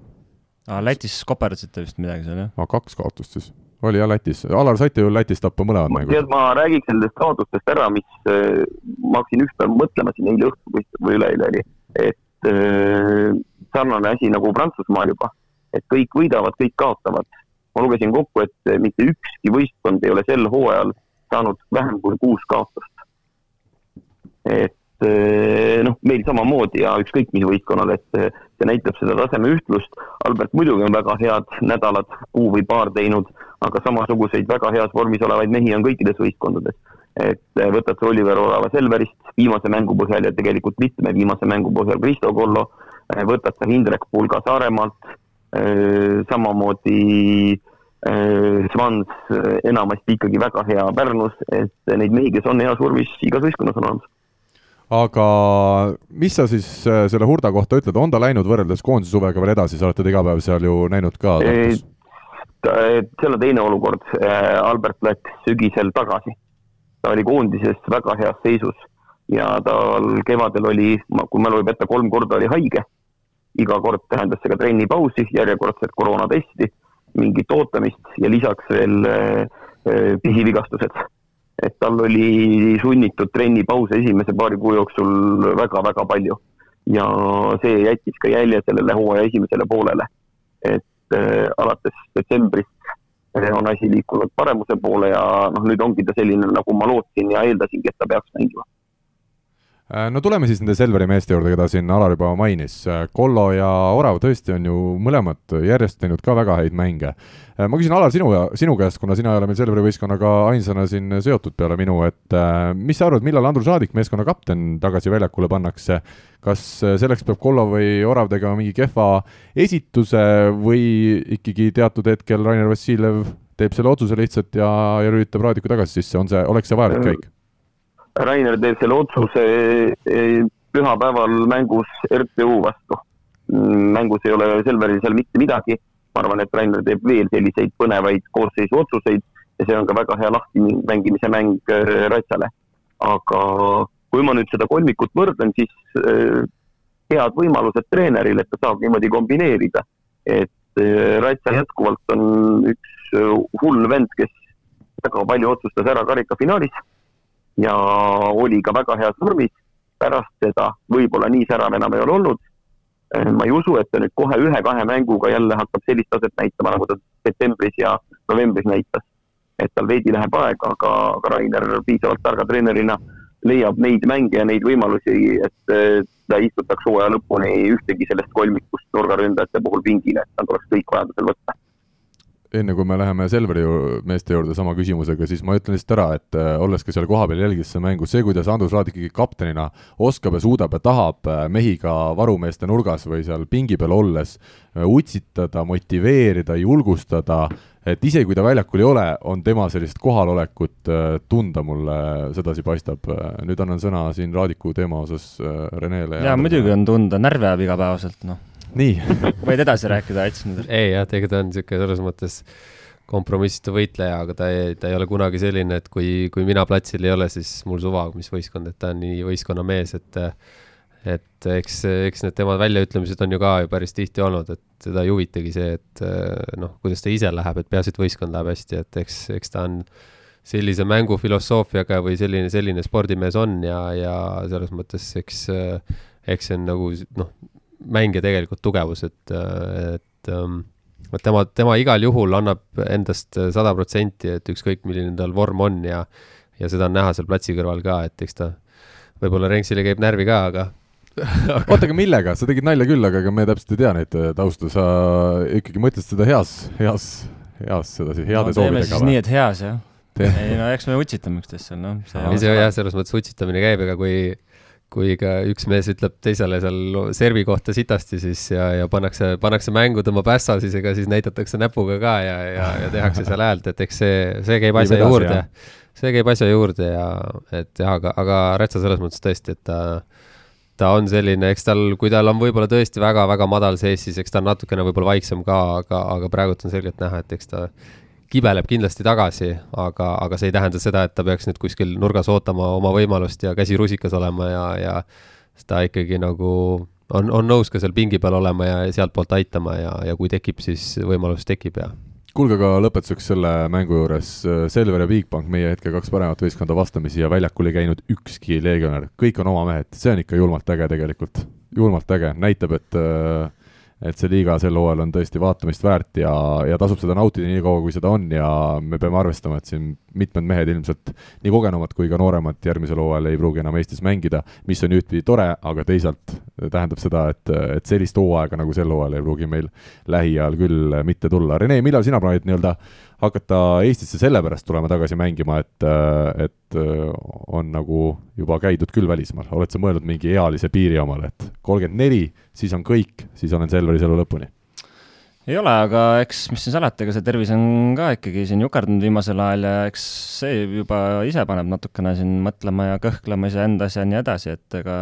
aa, Lätis koperdasite vist midagi seal, jah?
aa, kaks kaotust siis oli jah Lätis, Alar, saite ju Lätis tappa mõlemad mängud?
tead, ma räägiks nendest kaotustest ära, mis äh, ma hakkasin ükspäev mõtlema siin eile õhtul või üleeile oli, et äh, sarnane asi nagu Prantsusmaal juba, et kõik võidavad, kõik kaotavad. ma lugesin kokku, et mitte ükski võistkond ei ole sel hooajal saanud vähem kui kuus kaotust. et Eh, noh, meil samamoodi ja ükskõik mis võistkonnal, et eh, see näitab seda taseme ühtlust. Albert muidugi on väga head nädalad, kuu või paar teinud, aga samasuguseid väga heas vormis olevaid mehi on kõikides võistkondades. et eh, võtad sa Oliver Orava Selverist viimase mängu põhjal ja tegelikult mitme viimase mängu põhjal Kristo Kollo, võtad sa Hindrek Pulga Saaremaalt, samamoodi Svans enamasti ikkagi väga hea Pärnus, et neid mehi, kes on heas vormis, igas võistkonnas on olemas
aga mis sa siis äh, selle Hurda kohta ütled, on ta läinud võrreldes koondise suvega veel edasi, sa oled teda iga päev seal ju näinud ka
seal on teine olukord, äh, Albert läks sügisel tagasi. ta oli koondises väga heas seisus ja tal kevadel oli, kui mälu ei peta, kolm korda oli haige. iga kord tähendas see ka trennipausi, järjekordset koroonatesti, mingit ootamist ja lisaks veel äh, pisivigastused et tal oli sunnitud trennipause esimese paari kuu jooksul väga-väga palju. ja see jättis ka jälje sellele hooaja esimesele poolele. et äh, alates detsembrist äh, on asi liikunud paremuse poole ja noh, nüüd ongi ta selline, nagu ma lootsin ja eeldasingi, et ta peaks mängima
no tuleme siis nende Selveri meeste juurde, keda siin Alar juba mainis. Äh, Kollo ja Orav tõesti on ju mõlemad järjest teinud ka väga häid mänge. Äh, ma küsin, Alar, sinu, sinu käest, kuna sina ei ole meil Selveri võistkonnaga ainsana siin seotud peale minu, et mis sa arvad, millal Andrus Aadik, meeskonna kapten, tagasi väljakule pannakse? kas selleks peab Kollo või Orav tegema mingi kehva esituse või ikkagi teatud hetkel Rainer Vassiljev teeb selle otsuse lihtsalt ja, ja lülitab Raadiku tagasi sisse, on see, oleks see vajalik käik?
Rainer teeb selle otsuse e, pühapäeval mängus RTU vastu. mängus ei ole Selveril seal mitte midagi. ma arvan, et Rainer teeb veel selliseid põnevaid koosseisu otsuseid ja see on ka väga hea lahti mängimise mäng e, Ratsale. aga kui ma nüüd seda kolmikut võrdlen, siis head võimalused treeneril, et ta saab niimoodi kombineerida. et Ratsa jätkuvalt on üks hull vend, kes väga palju otsustas ära karikafinaalis ja oli ka väga heas vormis. pärast seda võib-olla nii särav enam ei ole olnud. Eh, ma ei usu, et ta nüüd kohe ühe-kahe mänguga jälle hakkab sellist taset näitama, nagu ta septembris ja novembris näitas. et tal veidi läheb aega, aga, aga Rainer piisavalt targa treenerina leiab neid mänge ja neid võimalusi, et eh, ta istutaks hooaja lõpuni ühtegi sellest kolmikust nurgaründajate puhul pingile, et ta tuleks kõik vajadusel võtta
enne kui me läheme Selveri meeste juurde sama küsimusega, siis ma ütlen lihtsalt ära, et äh, olles ka seal kohapeal jälgis seda mängu, see, kuidas Andrus Raad ikkagi kaptenina oskab ja suudab ja tahab äh, mehi ka varumeeste nurgas või seal pingi peal olles äh, utsitada, motiveerida, julgustada, et isegi kui ta väljakul ei ole, on tema sellist kohalolekut tunda, mulle sedasi paistab. nüüd annan sõna siin Raadiku teema osas Renele.
jaa, muidugi on tunda, närv jääb igapäevaselt, noh
nii
võid edasi rääkida, Ats nüüd.
ei jah, tegelikult ta on niisugune selles mõttes kompromissitu võitleja, aga ta ei, ta ei ole kunagi selline, et kui, kui mina platsil ei ole, siis mul suva, mis võistkond, et ta on nii võistkonnamees, et et eks, eks need tema väljaütlemised on ju ka ju päris tihti olnud, et teda ei huvitagi see, et noh, kuidas ta ise läheb, et peaasi, et võistkond läheb hästi, et eks, eks ta on sellise mängufilosoofiaga või selline, selline spordimees on ja, ja selles mõttes eks, eks see on nagu noh, mängija tegelikult tugevus, et, et ähm, et tema, tema igal juhul annab endast sada protsenti, et ükskõik, milline tal vorm on ja, ja seda on näha seal platsi kõrval ka, et eks ta võib-olla Renksile käib närvi ka, aga
oota, aga millega, sa tegid nalja küll, aga ega me täpselt ei tea neid taustu, sa ikkagi mõtled seda heas, heas, heas sedasi, heade no, soovidega
või? nii, et heas, jah. ei no eks me utsitame üksteist seal, noh.
ei, see jah, selles mõttes utsitamine käib, ega kui kui ka üks mees ütleb teisele seal servi kohta sitasti, siis ja, ja pannakse, pannakse mängu, tõmbab ässa, siis ega siis näidatakse näpuga ka ja, ja, ja tehakse seal häält, et eks see, see käib asja juurde. see käib asja juurde ja et jah, aga, aga Rätsa selles mõttes tõesti, et ta, ta on selline, eks tal, kui tal on võib-olla tõesti väga-väga madal sees, siis eks ta on natukene võib-olla vaiksem ka, aga, aga praegult on selgelt näha, et eks ta kibeleb kindlasti tagasi, aga, aga see ei tähenda seda, et ta peaks nüüd kuskil nurgas ootama oma võimalust ja käsi rusikas olema ja, ja ta ikkagi nagu on, on nõus ka seal pingi peal olema ja sealtpoolt aitama ja, ja kui tekib, siis võimalus tekib ja.
Kuulge, aga lõpetuseks selle mängu juures, Selver ja Bigbank, meie hetke kaks paremat võistkonda vastamisi ja väljakul ei käinud ükski legionär, kõik on oma mehed, see on ikka julmalt äge tegelikult, julmalt äge, näitab, et äh, et see liiga sel hooajal on tõesti vaatamist väärt ja, ja tasub seda nautida nii kaua, kui seda on ja me peame arvestama, et siin mitmed mehed ilmselt, nii kogenumad kui ka nooremad, järgmisel hooajal ei pruugi enam Eestis mängida, mis on ühtpidi tore, aga teisalt tähendab seda, et, et sellist hooaega nagu sel hooajal ei pruugi meil lähiajal küll mitte tulla. Rene, millal sina plaanid nii-öelda hakata Eestisse sellepärast tulema tagasi mängima, et, et on nagu juba käidud küll välismaal, oled sa mõelnud mingi ealise piiri omale, et kolmkümmend neli, siis on kõik, siis olen Selveris elu lõpuni?
ei ole, aga eks, mis siin salata, ega see tervis on ka ikkagi siin jukerdanud viimasel ajal ja eks see juba ise paneb natukene siin mõtlema ja kõhklema iseendas ja nii edasi, et ega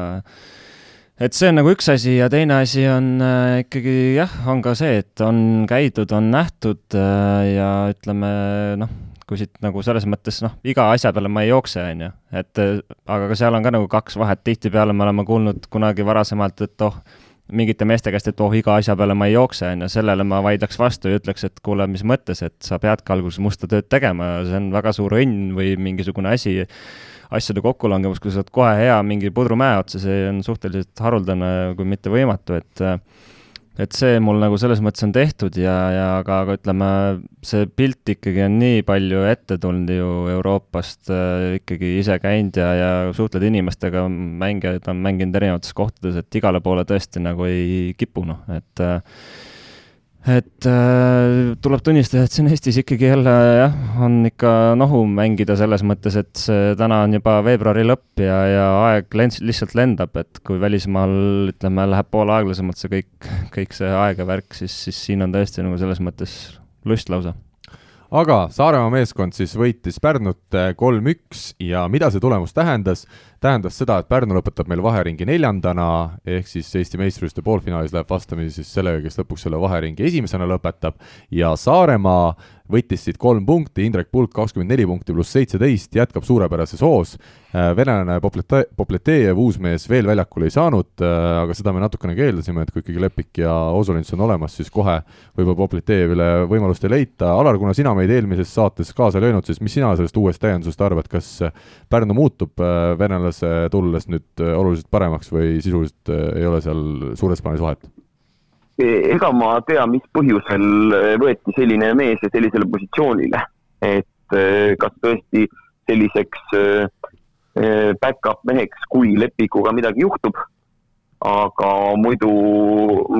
et see on nagu üks asi ja teine asi on äh, ikkagi jah, on ka see, et on käidud, on nähtud äh, ja ütleme noh, kui siit nagu selles mõttes noh, iga asja peale ma ei jookse, on ju, et äh, aga ka seal on ka nagu kaks vahet, tihtipeale me oleme kuulnud kunagi varasemalt, et oh, mingite meeste käest, et oh, iga asja peale ma ei jookse, on ju, sellele ma vaidleks vastu ja ütleks, et kuule, mis mõttes, et sa peadki alguses musta tööd tegema, see on väga suur õnn või mingisugune asi asjade kokkulangemus, kui sa oled kohe hea mingi pudrumäe otsa, see on suhteliselt haruldane, kui mitte võimatu, et et see mul nagu selles mõttes on tehtud ja, ja aga, aga ütleme, see pilt ikkagi on nii palju ette tulnud ju Euroopast äh, ikkagi ise käinud ja, ja suhtled inimestega, mängijad on mänginud erinevates kohtades, et igale poole tõesti nagu ei kipu, noh, et äh, et äh, tuleb tunnistada, et siin Eestis ikkagi jälle jah, on ikka nohu mängida selles mõttes, et täna on juba veebruari lõpp ja, ja aeg lens, lihtsalt lendab, et kui välismaal ütleme, läheb poole aeglasemalt see kõik, kõik see aeg ja värk, siis, siis siin on tõesti nagu selles mõttes lust lausa
aga Saaremaa meeskond siis võitis Pärnut kolm-üks. Ja mida see tulemus tähendas? tähendas seda, et Pärnu lõpetab meil vaheringi neljandana, ehk siis Eesti meistrivõistluste poolfinaalis läheb vastamisi siis sellega, kes lõpuks selle vaheringi esimesena lõpetab. Ja Saaremaa võttis siit kolm punkti, Indrek Pulk kakskümmend neli punkti pluss seitseteist, jätkab suurepärases hoos. Äh, venelane Poplete-, Popletejev, uus mees, veel väljakule ei saanud, äh, aga seda me natukene keeldasime, et kui ikkagi Lepik ja Osolins on olemas, siis kohe võib-olla Popletejevile võimalust ei leita. Alar, kuna sina meid eelmises saates kaasa löönud, siis mis sina sellest uuest täiendusest arvad, kas Pärnu muutub äh, venelase tulles nüüd äh, oluliselt paremaks või sisuliselt äh, ei ole seal suures plaanis vahet?
E, ega ma tea, mis põhjusel äh, võeti selline mees sellisele positsioonile, et kas tõesti selliseks back-up meheks, kui Lepikuga midagi juhtub. aga muidu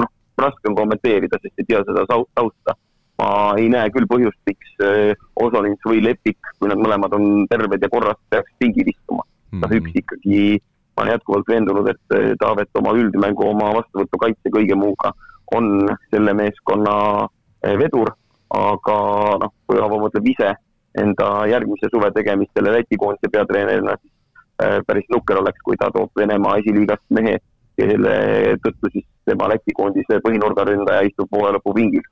noh, raske on kommenteerida, sest ei tea seda tausta. ma ei näe küll põhjust, miks Osolins või Lepik, kui nad mõlemad on terved ja korras, peaks pingil istuma noh, üks ikkagi, ma olen jätkuvalt veendunud, et eh, Taavet oma üldmängu, oma vastuvõtu kaitse kõige muuga on selle meeskonna eh, vedur, aga noh, kui Aavo mõtleb ise enda järgmise suve tegemistele Läti koondise peatreenerina, siis eh, päris nukker oleks, kui ta toob Venemaa esiliigast mehe, kelle tõttu siis tema Läti koondise põhinurgaründaja istub hooaja lõpu pingil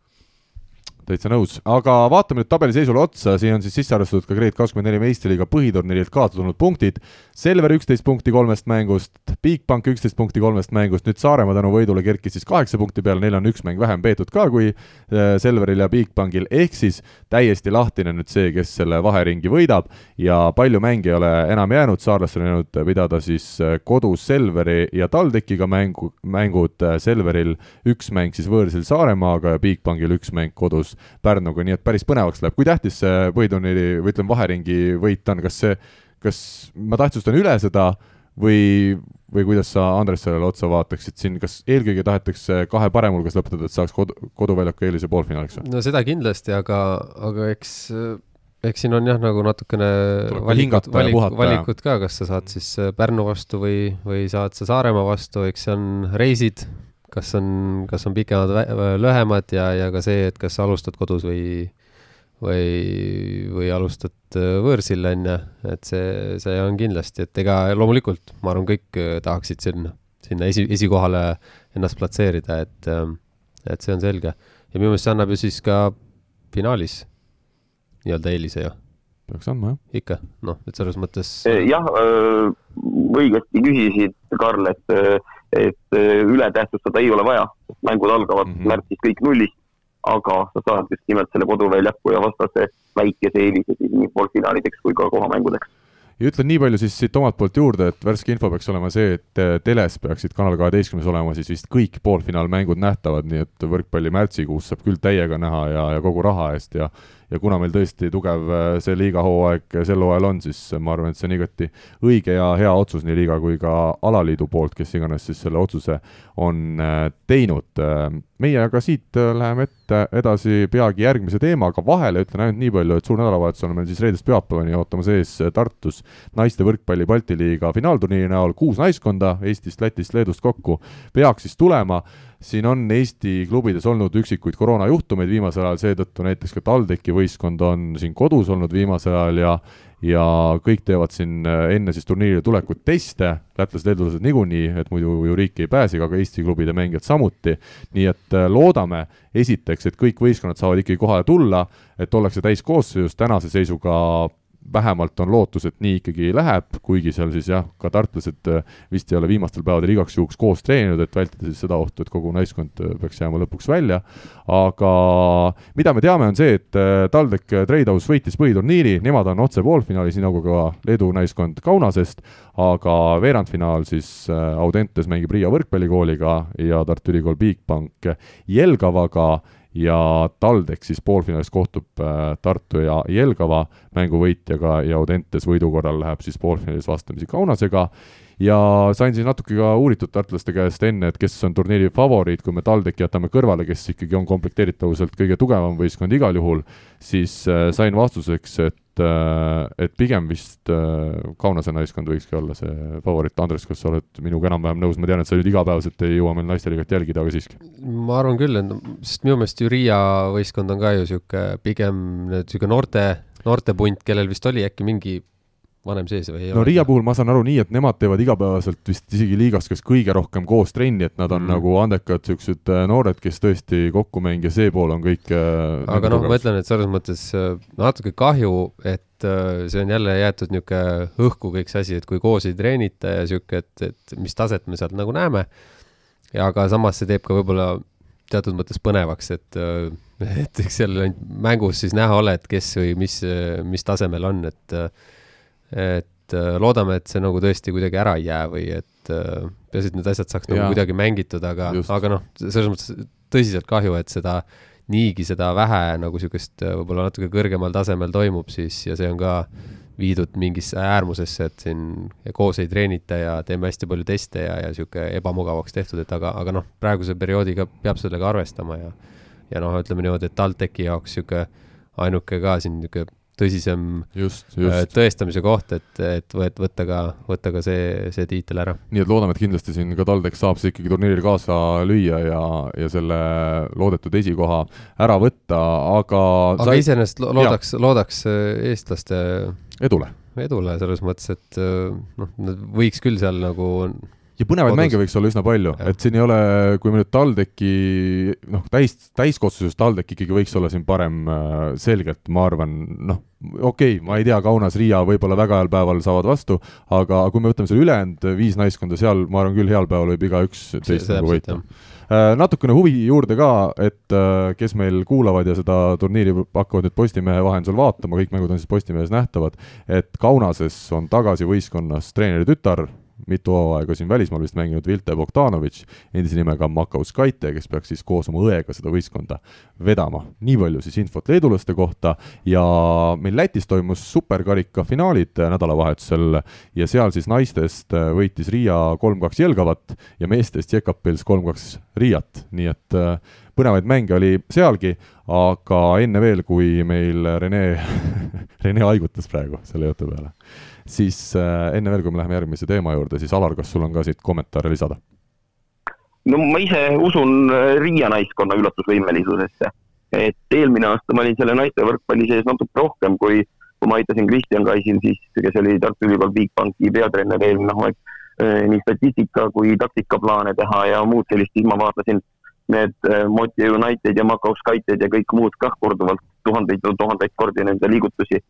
täitsa nõus, aga vaatame nüüd tabeliseisule otsa, siin on siis sisse arvestatud ka Grade24 meistriliiga põhiturniirilt kaasa tulnud punktid. Selver üksteist punkti kolmest mängust, Bigbank üksteist punkti kolmest mängust, nüüd Saaremaa tänu võidule kerkis siis kaheksa punkti peale, neil on üks mäng vähem peetud ka kui äh, Selveril ja Bigbankil, ehk siis täiesti lahtine nüüd see, kes selle vaheringi võidab. Ja palju mänge ei ole enam jäänud, saarlastel on jäänud pidada siis äh, kodus Selveri ja TalTechiga mängu, mängud, äh, Selveril üks mäng siis võõrsil Saaremaaga ja Bigbankil üks mäng kodus koos Pärnuga, nii et päris põnevaks läheb. kui tähtis see põhiturniiri või ütleme, vaheringi võit on, kas see, kas ma tähtsustan üle seda või, või kuidas sa, Andres, sellele otsa vaataksid siin, kas eelkõige tahetakse kahe parema hulgas lõpetada, et saaks kodu, koduväljaku eelise poolfinaaliks või?
no seda kindlasti, aga, aga eks eks siin on jah, nagu natukene valikut, valik, valikut ka, kas sa saad siis Pärnu vastu või, või saad sa Saaremaa vastu, eks see on reisid, kas on, kas on pikemad, lühemad ja, ja ka see, et kas alustad kodus või, või, või alustad äh, võõrsil, on ju, et see, see on kindlasti, et ega loomulikult, ma arvan, kõik äh, tahaksid sinna, sinna esi, esikohale ennast platseerida, et, ähm, et see on selge. ja minu meelest see annab ju siis ka finaalis nii-öelda eelise ju
peaks andma, jah.
ikka, noh, et selles mõttes.
jah, õigesti küsisid, Karl, et et eh, üle tähtsustada ei ole vaja, mängud algavad mm -hmm. märtsis kõik nullist, aga sa saad just nimelt selle koduväljaku ja vastase väikese eelise siis nii poolfinaalideks kui ka kohamängudeks
ja ütlen nii palju siis siit omalt poolt juurde, et värske info peaks olema see, et eh, teles peaksid Kanal kaheteistkümnes olema siis vist kõik poolfinaalmängud nähtavad, nii et võrkpalli märtsikuus saab küll täiega näha ja, ja kogu raha eest ja ja kuna meil tõesti tugev äh, see liigahooaeg sel hooajal on, siis ma arvan, et see on igati õige ja hea otsus nii liiga kui ka alaliidu poolt, kes iganes siis selle otsuse on äh, teinud. Äh, meie aga siit läheme ette edasi peagi järgmise teemaga, vahele ütlen ainult nii palju, et suur nädalavahetus on meil siis reedest pühapäevani ootamas ees Tartus naiste võrkpalli Balti liiga finaalturniiri näol kuus naiskonda Eestist, Lätist, Leedust kokku peaks siis tulema. Siin on Eesti klubides olnud üksikuid koroonajuhtumeid viimasel ajal, seetõttu näiteks ka TalTechi võistkond on siin kodus olnud viimasel ajal ja ja kõik teevad siin äh, enne siis turniirile tulekut teste, lätlased-leedulased niikuinii, et muidu ju riiki ei pääse, aga Eesti klubide mängijad samuti, nii et äh, loodame esiteks, et kõik võistkonnad saavad ikkagi kohale tulla, et ollakse täiskoosseisus, tänase seisuga vähemalt on lootus, et nii ikkagi läheb, kuigi seal siis jah, ka tartlased äh, vist ei ole viimastel päevadel igaks juhuks koos treeninud, et vältida siis seda ohtu, et kogu naiskond äh, peaks jääma lõpuks välja. aga mida me teame, on see, et äh, TalTech Tradehouse võitis põhiturniiri, nemad on otse poolfinaalis, nii nagu ka Leedu naiskond Kaunasest, aga veerandfinaal siis Audentes mängib Riia võrkpallikooliga ja Tartu Ülikool Bigbank Jelgavaga ja TalTech siis poolfinaalis kohtub äh, Tartu ja Jelgava mängu võitjaga ja Audentes võidu korral läheb siis poolfinaalis vastamisi Kaunasega. Ja sain siis natuke ka uuritud tartlaste käest enne, et kes on turniiri favoriit, kui me TalTechi jätame kõrvale, kes ikkagi on komplekteeritavuselt kõige tugevam võistkond igal juhul, siis äh, sain vastuseks, et Äh, et pigem vist äh, Kaunase naiskond võikski olla see favoriit. Andres, kas sa oled minuga enam-vähem nõus, ma tean, et sa nüüd igapäevaselt ei jõua meil naisteliigat jälgida, aga siiski.
ma arvan küll, et sest minu meelest ju Riia võistkond on ka ju niisugune pigem niisugune noorte, noortepunt, kellel vist oli äkki mingi vanem sees või ei
no ole? Riia puhul ma saan aru nii, et nemad teevad igapäevaselt vist isegi liigas kas kõige rohkem koos trenni, et nad on mm. nagu andekad niisugused äh, noored, kes tõesti kokku mängi ja see pool on kõik
äh, aga noh, ma ütlen, et selles mõttes äh, natuke kahju, et see on jälle jäetud niisugune õhku kõik see asi, et kui koos ei treenita ja niisugune, et, et mis taset me sealt nagu näeme, ja aga samas see teeb ka võib-olla teatud mõttes põnevaks, et et eks seal mängus siis näha ole, et kes või mis, mis tasemel on, et et äh, loodame, et see nagu tõesti kuidagi ära ei jää või et äh, peaasi, et need asjad saaks nagu kuidagi mängitud, aga, aga noh, selles mõttes tõsiselt kahju, et seda niigi seda vähe nagu niisugust äh, võib-olla natuke kõrgemal tasemel toimub siis ja see on ka viidud mingisse äärmusesse, et siin koos ei treenita ja teeme hästi palju teste ja, ja niisugune ebamugavaks tehtud, et aga, aga noh, praeguse perioodiga peab sellega arvestama ja ja noh, ütleme niimoodi, et TalTechi jaoks niisugune ainuke ka siin niisugune tõsisem just, just. Äh, tõestamise koht, et, et võt-, võtta ka, võtta ka see, see tiitel ära.
nii et loodame, et kindlasti siin ka TalTech saab siis ikkagi turniiril kaasa lüüa ja, ja selle loodetud esikoha ära võtta, aga
aga sai... iseenesest loodaks, loodaks äh, eestlaste
edule,
edule selles mõttes, et äh, noh, nad võiks küll seal nagu
ja põnevaid mänge võiks olla üsna palju, et siin ei ole, kui me nüüd TalTechi noh, täis, täiskoosseisus TalTech ikkagi võiks olla siin parem äh, selgelt, ma arvan, noh, okei okay,, ma ei tea, Kaunas, Riia võib-olla väga heal päeval saavad vastu, aga kui me võtame selle ülejäänud viis naiskonda, seal ma arvan küll, heal päeval võib igaüks teist nagu võita. Äh, natukene huvi juurde ka, et äh, kes meil kuulavad ja seda turniiri hakkavad nüüd Postimehe vahendusel vaatama, kõik mängud on siis Postimehes nähtavad, et Kaunases on tagasi võistkonnas treeneri tütar, mitu hooaega siin välismaal vist mänginud Vilte Bogdanovitš, endise nimega Makaus Kaite, kes peaks siis koos oma õega seda võistkonda vedama. nii palju siis infot leedulaste kohta. Ja meil Lätis toimus superkarika finaalid nädalavahetusel ja seal siis naistest võitis Riia kolm-kaks Jelgavat ja meestest Jekapils kolm-kaks Riiat, nii et äh, põnevaid mänge oli sealgi, aga enne veel, kui meil Rene Rene haigutas praegu selle jutu peale, siis äh, enne veel, kui me läheme järgmise teema juurde, siis Alar, kas sul on ka siit kommentaare lisada?
no ma ise usun äh, Riia naiskonna üllatusvõimelisusesse. et eelmine aasta ma olin selle naiste võrkpalli sees natuke rohkem, kui, kui ma aitasin Kristjan Kaisil siis, kes oli Tartu Ülikool Bigbanki peatreener eelmine hooaeg, nii statistika kui taktikaplaane teha ja muud sellist, siis ma vaatasin need Moti United ja Macau Skyted ja kõik muud kah korduvalt tuhandeid ja tuhandeid kordi nende liigutusi.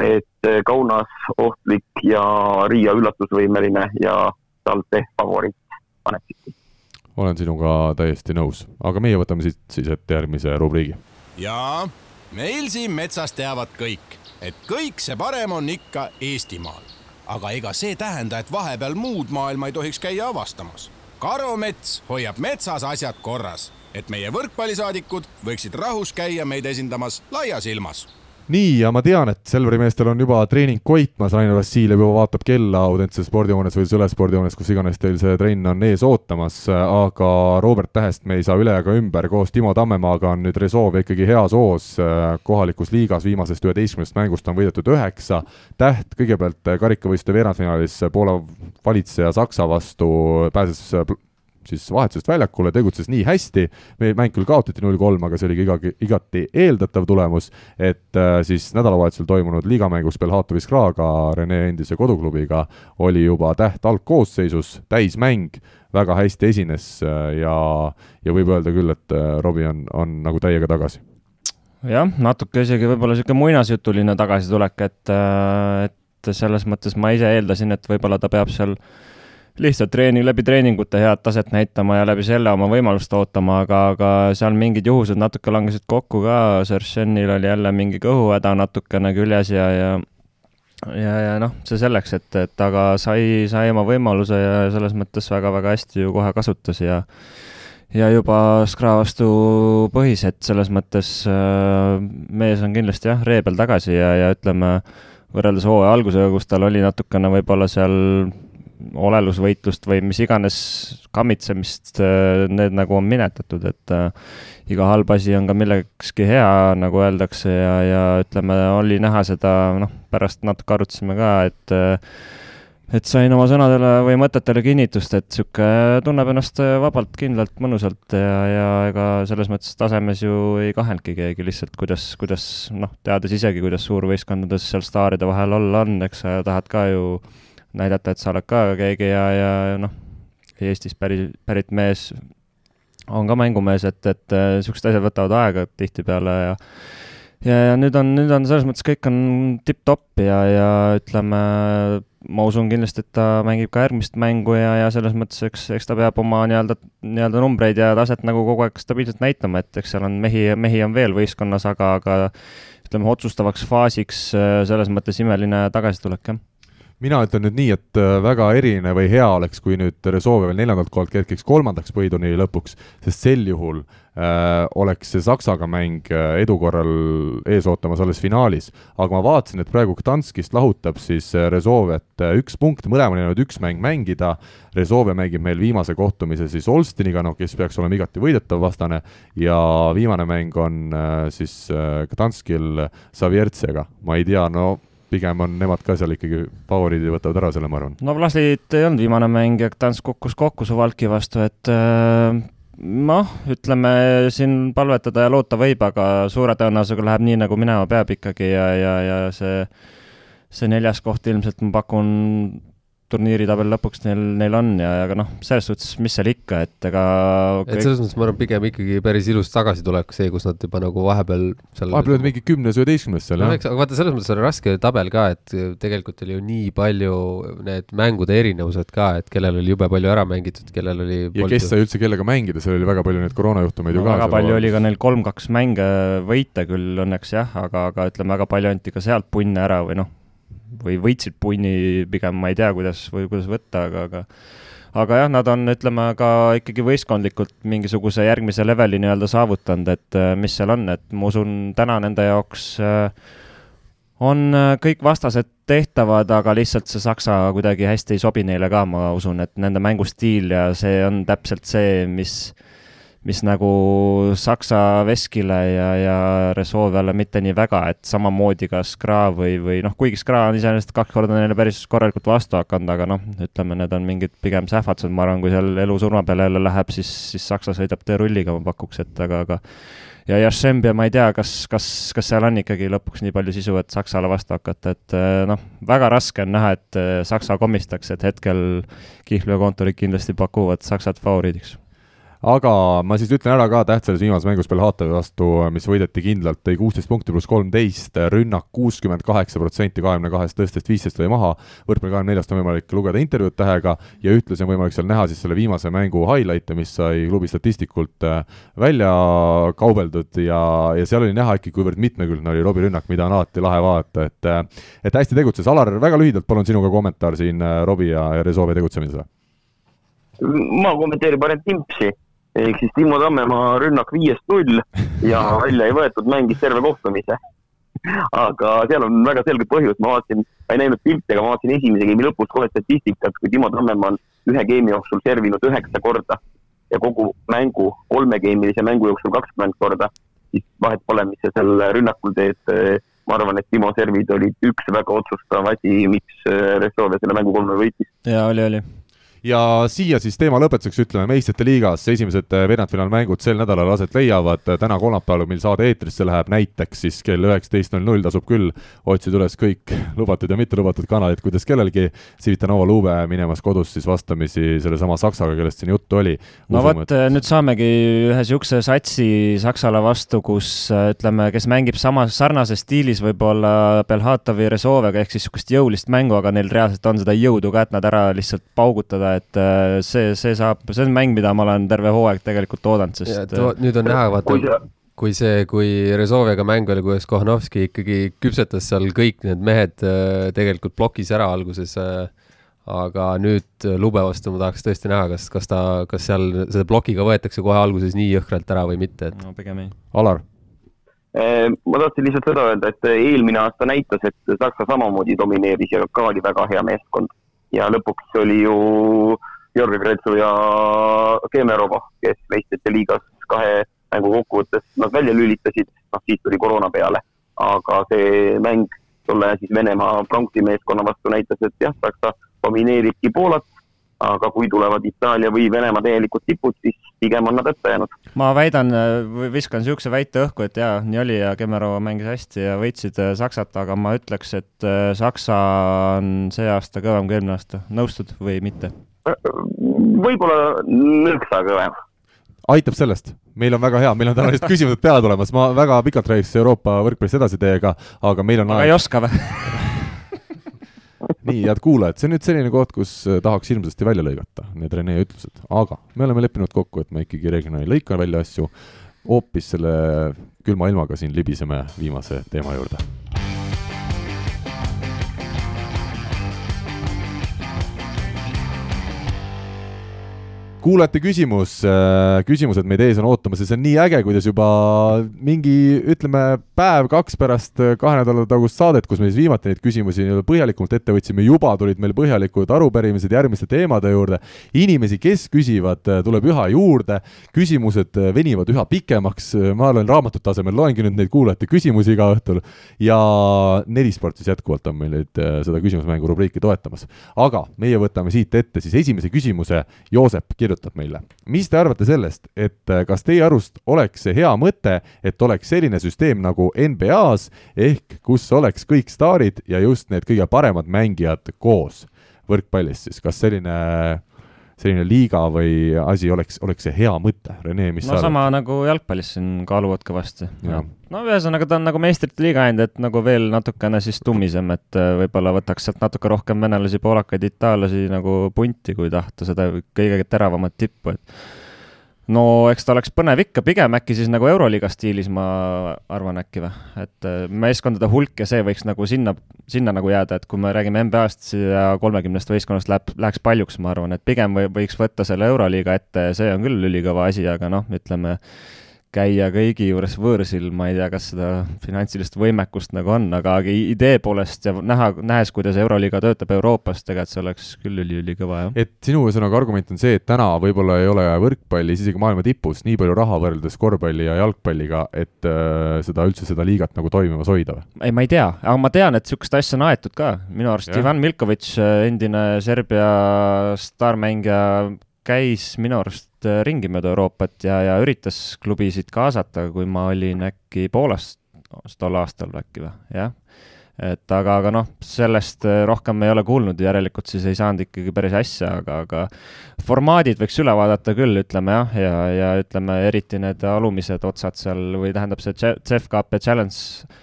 Et Kaunas ohtlik ja Riia üllatusvõimeline ja TalTech favoriit paneksid.
olen sinuga täiesti nõus, aga meie võtame siit siis ette järgmise rubriigi.
jaa, meil siin metsas teavad kõik, et kõik see parem on ikka Eestimaal. aga ega see tähenda, et vahepeal muud maailma ei tohiks käia avastamas karumets hoiab metsas asjad korras, et meie võrkpallisaadikud võiksid rahus käia meid esindamas laias ilmas
nii, ja ma tean, et Selveri meestel on juba treening koitmas, Rainer Vassiljev juba vaatab kella Audentses spordihoones või Sõle spordihoones, kus iganes teil see trenn on ees ootamas, aga Robert Tähest me ei saa üle ega ümber, koos Timo Tammemaaga on nüüd Resolve ikkagi heas hoos. Kohalikus liigas, viimasest üheteistkümnest mängust on võidetud üheksa, Täht kõigepealt karikavõistluste veerandfinaalis Poola valitseja Saksa vastu pääses siis vahetusest väljakule, tegutses nii hästi, meie mäng küll kaotati null kolm, aga see oli igagi, igati eeldatav tulemus, et äh, siis nädalavahetusel toimunud liigamängus Belhatovi Skraga, Rene endise koduklubiga, oli juba täht algkoosseisus, täismäng, väga hästi esines äh, ja, ja võib öelda küll, et äh, Robbie on, on nagu täiega tagasi.
Jah, natuke isegi võib-olla niisugune muinasjutuline tagasitulek, et, et selles mõttes ma ise eeldasin, et võib-olla ta peab seal lihtsalt treening, läbi treeningute head taset näitama ja läbi selle oma võimalust ootama, aga, aga seal mingid juhused natuke langesid kokku ka, Sersenil oli jälle mingi kõhuhäda natukene küljes ja, ja ja, ja noh, see selleks, et, et aga sai, sai oma võimaluse ja selles mõttes väga-väga hästi ju kohe kasutas ja ja juba Skra vastu põhis, et selles mõttes äh, mees on kindlasti jah, ree peal tagasi ja, ja ütleme, võrreldes hooaja algusega, kus tal oli natukene võib-olla seal olelusvõitlust või mis iganes kammitsemist, need nagu on minetatud, et äh, iga halb asi on ka millekski hea, nagu öeldakse ja, ja ütleme, oli näha seda, noh, pärast natuke arutasime ka, et äh, et sain oma sõnadele või mõtetele kinnitust, et niisugune tunneb ennast vabalt, kindlalt, mõnusalt ja, ja ega selles mõttes tasemes ju ei kahelnudki keegi, lihtsalt kuidas, kuidas noh, teades isegi, kuidas suurvõistkondades seal staaride vahel olla on, eks sa tahad ka ju näidata, et sa oled ka keegi ja, ja noh, Eestis päris, pärit mees on ka mängumees, et, et niisugused asjad võtavad aega tihtipeale ja ja, ja nüüd on, nüüd on selles mõttes kõik on tipp-topp ja, ja ütleme, ma usun kindlasti, et ta mängib ka järgmist mängu ja, ja selles mõttes, eks, eks ta peab oma nii-öelda, nii-öelda numbreid ja taset nagu kogu aeg stabiilselt näitama, et eks seal on mehi, mehi on veel võistkonnas, aga, aga ütleme, otsustavaks faasiks selles mõttes imeline tagasitulek, jah
mina ütlen nüüd nii, et väga eriline või hea oleks, kui nüüd Resolve veel neljandalt kohalt kerkiks kolmandaks põhiturniiri lõpuks, sest sel juhul äh, oleks see Saksaga mäng edu korral ees ootamas alles finaalis. aga ma vaatasin, et praegu Gdanskist lahutab siis Resolve, et üks punkt, mõlemal jäänud üks mäng mängida, Resolve mängib meil viimase kohtumise siis Olstiniga, noh, kes peaks olema igati võidetav vastane, ja viimane mäng on äh, siis äh, Gdanskil Saviertsega, ma ei tea, no pigem on nemad ka seal ikkagi favoriidid ja võtavad ära selle, ma arvan.
no Vlaslit ei olnud viimane mäng ja Gdansk kukkus kokku Suvalki vastu, et äh, noh, ütleme siin palvetada ja loota võib, aga suure tõenäosusega läheb nii, nagu minema peab ikkagi ja, ja, ja see, see neljas koht ilmselt ma pakun turniiritabel lõpuks neil, neil on ja, aga noh, selles suhtes, mis seal ikka, et ega
et selles mõttes ma arvan, pigem ikkagi päris ilus tagasitulek, see, kus nad juba nagu vahepeal seal
vahepeal olid mingi kümnes, üheteistkümnes seal,
no
jah.
eks, aga vaata, selles mõttes on raske tabel ka, et tegelikult oli ju nii palju need mängude erinevused ka, et kellel oli jube palju ära mängitud, kellel oli
ja kes sai üldse kellega mängida, seal oli väga palju neid koroonajuhtumeid
no,
ju ka.
väga palju oli ka neil kolm-kaks mänge võita küll õnneks jah, aga, aga ütleme, väga palju anti ka sealt punne ära või noh, või võitsid punni pigem, ma ei tea, kuidas või kuidas võtta, aga, aga aga jah, nad on, ütleme, ka ikkagi võistkondlikult mingisuguse järgmise leveli nii-öelda saavutanud, et äh, mis seal on, et ma usun, täna nende jaoks äh, on äh, kõik vastased tehtavad, aga lihtsalt see Saksa kuidagi hästi ei sobi neile ka, ma usun, et nende mängustiil ja see on täpselt see, mis mis nagu Saksa Veskile ja, ja Resolvele mitte nii väga, et samamoodi ka Skra või, või noh, kuigi Skra on iseenesest kaks korda neile päris korralikult vastu hakanud, aga noh, ütleme, need on mingid pigem sähvatused, ma arvan, kui seal elu-surma peale jälle läheb, siis, siis Saksa sõidab teerulliga, ma pakuks, et aga, aga ja Jašembia, ma ei tea, kas, kas, kas seal on ikkagi lõpuks nii palju sisu, et Saksale vastu hakata, et noh, väga raske on näha, et Saksa komistaks, et hetkel Kihlveo kontorid kindlasti pakuvad Saksat favoriidiks
aga ma siis ütlen ära ka tähtsas viimases mängus Belhatovi vastu, mis võideti kindlalt, tõi kuusteist punkti pluss kolmteist, rünnak kuuskümmend kaheksa protsenti kahekümne kahest tõstest viisteist lõi maha, võrkpalli kahekümne neljast on võimalik lugeda intervjuud tähega ja ühtlasi on võimalik seal näha siis selle viimase mängu highlight'e, mis sai klubi statistikult äh, välja kaubeldud ja, ja seal oli näha ikkagi, kuivõrd mitmekülgne oli Robbie rünnak, mida on alati lahe vaadata, et äh, et hästi tegutses, Alar, väga lühidalt palun sinuga kommentaar siin äh, Robbie ja, ja Resolve tegutsemisele.
ma kommenteerin parem Timpsi ehk siis Timo Tammemaa rünnak viiest null ja välja ei võetud, mängis terve kohtumise. aga seal on väga selge põhjus, ma vaatasin, ma ei näinud pilti, aga ma vaatasin esimese geimi lõpus kohe statistikat, kui Timo Tammemaa on ühe geimi jooksul servinud üheksa korda ja kogu mängu, kolmegeimilise mängu jooksul kakskümmend korda, siis vahet pole, mis sa seal rünnakul teed. ma arvan, et Timo servid olid üks väga otsustav asi, miks Ressove selle mängu kolme võitis.
jaa, oli, oli
ja siia siis teema lõpetuseks ütleme, meistrite liigas esimesed äh, veerandfinaalmängud sel nädalal aset leiavad, täna kolmapäeval, mil saade eetrisse läheb, näiteks siis kell üheksateist null null tasub küll otsida üles kõik lubatud ja mitte lubatud kanalid, kuidas kellelgi. Civitanova Lube minemas kodus siis vastamisi sellesama Saksaga, kellest siin juttu oli.
no vot et..., äh, nüüd saamegi ühe niisuguse satsi Saksale vastu, kus ütleme, kes mängib samas, sarnases stiilis võib-olla Belhatovi Rezoviga ehk siis niisugust jõulist mängu, aga neil reaalselt on seda jõudu ka, et nad ära lihtsalt paugutada et äh, see, see saab, see on mäng, mida ma olen terve hooaeg tegelikult oodanud, sest.
Äh, nüüd on näha, vaata, kui see, kui Rezoviga mäng oli, kuidas Kohanovski ikkagi küpsetas seal kõik need mehed äh, tegelikult plokis ära alguses. aga nüüd Lube vastu ma tahaks tõesti näha, kas, kas ta, kas seal selle plokiga võetakse kohe alguses nii jõhkralt ära või mitte, et.
no pigem ei.
Alar
ma tahtsin lihtsalt seda öelda, et eelmine aasta näitas, et Saksa samamoodi domineeris ja ka oli väga hea meeskond ja lõpuks oli ju Georgi Kretsu ja Kemerova, kes meistrite liigas kahe mängu kokkuvõttes nad välja lülitasid, noh siis tuli koroona peale. aga see mäng tolle siis Venemaa Pronksi meeskonna vastu näitas, et jah, Saksa domineeribki Poolat, aga kui tulevad Itaalia või Venemaa täielikud tipud, siis pigem on nad ette jäänud.
ma väidan, viskan niisuguse väite õhku, et jaa, nii oli ja Kemerova mängis hästi ja võitsid äh, Saksat, aga ma ütleks, et äh, Saksa on see aasta kõvem kui eelmine aasta. nõustud või mitte?
võib-olla nõksa kõvem
aitab sellest, meil on väga hea, meil on täna lihtsalt küsimused peale tulemas, ma väga pikalt räägiks Euroopa võrkpallist edasi teiega, aga meil on
aga aeg... ei oska või
nii, head kuulajad, see on nüüd selline koht, kus äh, tahaks hirmsasti välja lõigata need Rene ütlused, aga me oleme leppinud kokku, et me ikkagi reeglina ei lõika välja asju, hoopis selle külma ilmaga siin libiseme viimase teema juurde kuulajate küsimus, äh, küsimused meid ees on ootamas ja see on nii äge, kuidas juba mingi, ütleme, päev-kaks pärast äh, kahe nädala tagust saadet, kus me siis viimati neid küsimusi nii-öelda põhjalikumalt ette võtsime, juba tulid meil põhjalikud arupärimised järgmiste teemade juurde. inimesi, kes küsivad, äh, tuleb üha juurde, küsimused venivad üha pikemaks, ma olen raamatute asemel, loengi nüüd neid kuulajate küsimusi iga õhtul ja Nelisport siis jätkuvalt on meil nüüd seda küsimusmängu rubriiki toetamas. aga meie võtame siit ette siis esimese küsimuse, Joosep kirjutab kirjutab meile. mis te arvate sellest, et äh, kas teie arust oleks see hea mõte, et oleks selline süsteem nagu NBA-s, ehk kus oleks kõik staarid ja just need kõige paremad mängijad koos? võrkpallist siis, kas selline selline liiga või asi oleks, oleks see hea mõte, Rene, mis
no
sa
sama
arvad?
nagu jalgpallis siin kaaluvad kõvasti. No ühesõnaga, ta on nagu meistrite liiga ainult, et nagu veel natukene siis tummisem, et äh, võib-olla võtaks sealt natuke rohkem venelasi, poolakaid, itaallasi nagu punti, kui tahta seda kõige teravamat tippu, et no eks ta oleks põnev ikka, pigem äkki siis nagu Euroliiga stiilis, ma arvan äkki või, et äh, meeskondade hulk ja see võiks nagu sinna, sinna nagu jääda, et kui me räägime NBA-st ja kolmekümnest võistkonnast läheb, läheks paljuks, ma arvan, et pigem või, võiks võtta selle Euroliiga ette, see on küll ülikõva asi, aga noh, ütleme käia kõigi juures võõrsil, ma ei tea, kas seda finantsilist võimekust nagu on, aga idee poolest ja näha, nähes, kuidas Euroliiga töötab Euroopas, tegelikult see oleks küll üli-ülikõva, jah.
et sinu ühesõnaga argument on see, et täna võib-olla ei ole võrkpallis isegi maailma tipus nii palju raha võrreldes korvpalli ja jalgpalliga, et äh, seda üldse seda liigat nagu toimimas hoida või?
ei, ma ei tea, aga ma tean, et niisugust asja on aetud ka. minu arust
Jah.
Ivan Milkovitš, endine Serbia staarmängija, käis minu arust äh, ringi mööda Euroopat ja, ja üritas klubisid kaasata, kui ma olin äkki Poolas tol aastal äkki või, jah. et aga, aga noh, sellest äh, rohkem ei ole kuulnud, järelikult siis ei saanud ikkagi päris asja, aga, aga formaadid võiks üle vaadata küll, ütleme jah, ja, ja ütleme eriti need alumised otsad seal või tähendab see ja Challenge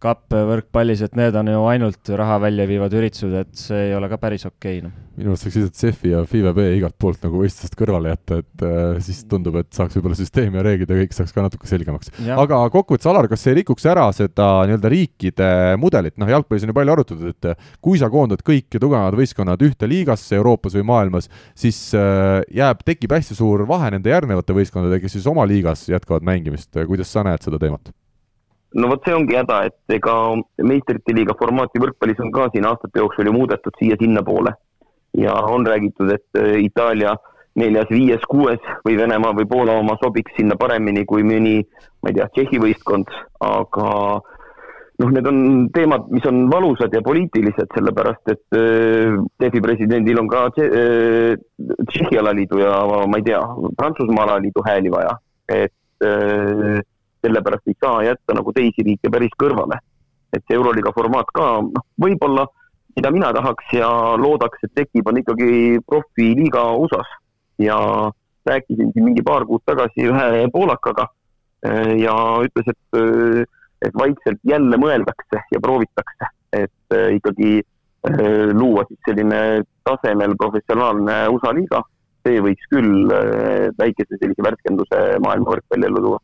Cup võrkpallis, et need on ju ainult raha välja viivad üritused, et see ei ole ka päris okei okay, noh.
minu arust võiks lihtsalt CEF-i ja FIVE B igalt poolt nagu võistlusest kõrvale jätta, et äh, siis tundub, et saaks võib-olla süsteem ja reeglid ja kõik saaks ka natuke selgemaks. Aga kokkuvõttes, Alar, kas see rikuks ära seda nii-öelda riikide mudelit, noh, jalgpallis on ju palju arutatud, et kui sa koondad kõik tugevad võistkonnad ühte liigasse Euroopas või maailmas, siis äh, jääb, tekib hästi suur vahe nende järgnevate võistkondadega, kes siis oma liigas jätkavad mängimist, kuidas sa näed seda teemat?
No vot, see ongi häda, et ega meistrite liiga formaati võrkpallis on ka siin aastate jooksul ju muudetud siia-sinnapoole. ja on räägitud, et äh, Itaalia neljas, viies, kuues või Venemaa või Poola oma sobiks sinna paremini kui mõni, ma ei tea, Tšehhi võistkond, aga noh, need on teemad, mis on valusad ja poliitilised, sellepärast et äh, TEF-i presidendil on ka äh, Tšehhi alaliidu ja ma ei tea, Prantsusmaa alaliidu hääli vaja, et äh, sellepärast ei saa jätta nagu teisi riike päris kõrvale. et see Euroliiga formaat ka, noh, võib-olla, mida mina tahaks ja loodaks, et tekib, on ikkagi profiliiga USA-s ja rääkisin siin mingi paar kuud tagasi ühe poolakaga eh, ja ütles, et, eh, et vaikselt jälle mõeldakse ja proovitakse, et eh, ikkagi luua siis selline tasemel professionaalne USA liiga, see võiks küll väikese sellise värskenduse maailma võrkpalli ellu tuua.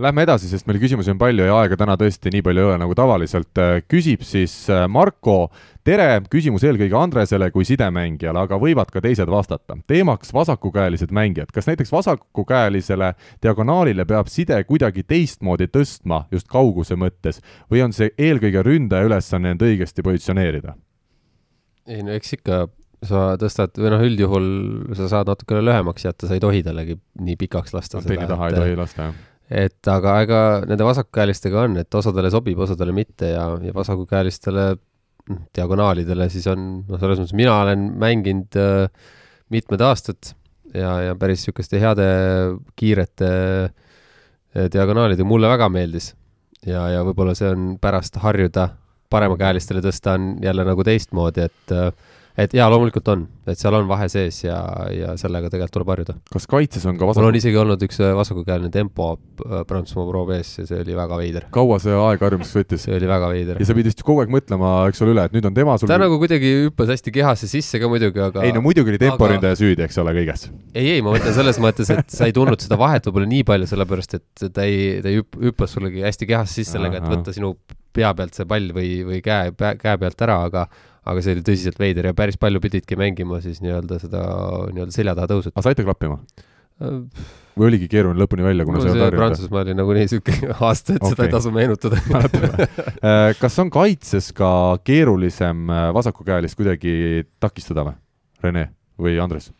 Lähme edasi, sest meil küsimusi on palju ja aega täna tõesti nii palju ei ole nagu tavaliselt. küsib siis äh, Marko, tere, küsimus eelkõige Andresele kui sidemängijale, aga võivad ka teised vastata. teemaks vasakukäelised mängijad. kas näiteks vasakukäelisele diagonaalile peab side kuidagi teistmoodi tõstma just kauguse mõttes või on see eelkõige ründaja ülesanne end õigesti positsioneerida?
ei no eks ikka sa tõstad või noh, üldjuhul sa saad natukene lühemaks jätta, sa ei tohi tallegi nii pikaks lasta
antenni taha ei tohi lasta, jah?
Et aga ega nende vasakukäelistega on, et osadele sobib, osadele mitte ja, ja vasakukäelistele noh, diagonaalidele siis on, noh, selles mõttes mina olen mänginud äh, mitmed aastad ja, ja päris niisuguste heade kiirete äh, diagonaalidega mulle väga meeldis. ja, ja võib-olla see on pärast harjuda paremakäelistele tõsta on jälle nagu teistmoodi, et äh, et jaa, loomulikult on, et seal on vahe sees ja, ja sellega tegelikult tuleb harjuda.
kas kaitses on ka
mul
vasak
on isegi olnud üks äh, vasakukäeline tempo äh, Prantsusmaa Pro B-s ja see oli väga veider.
kaua see aeg harjumiseks võttis?
see oli väga veider.
ja sa pidid kogu aeg mõtlema, eks ole, üle, et nüüd on tema sul
ta nagu kuidagi hüppas hästi kehasse sisse ka muidugi, aga
ei no muidugi oli
aga-
temporündaja süüdi, eks ole, kõiges.
ei, ei, ma mõtlen selles mõttes, et sa ei tundnud seda vahet võib-olla nii palju, sellepärast et ta ei, ta ei hüpp- hüppas sullegi hästi kehasse sisse sellega, et võtta sinu pea pealt see pall või, või käe, käe pealt ära, aga aga see oli tõsiselt veider ja päris palju pididki mängima siis nii-öelda seda nii-öelda selja taha tõusut.
aga saite klappima? või oligi keeruline lõpuni välja, kuna
no
sa ei
see
olnud harjunud?
Prantsusmaa oli nagunii niisugune aasta, et okay. seda ei tasu meenutada
Äh, kas on kaitses ka keerulisem äh, vasakukäelist kuidagi takistada või, Rene või Andres?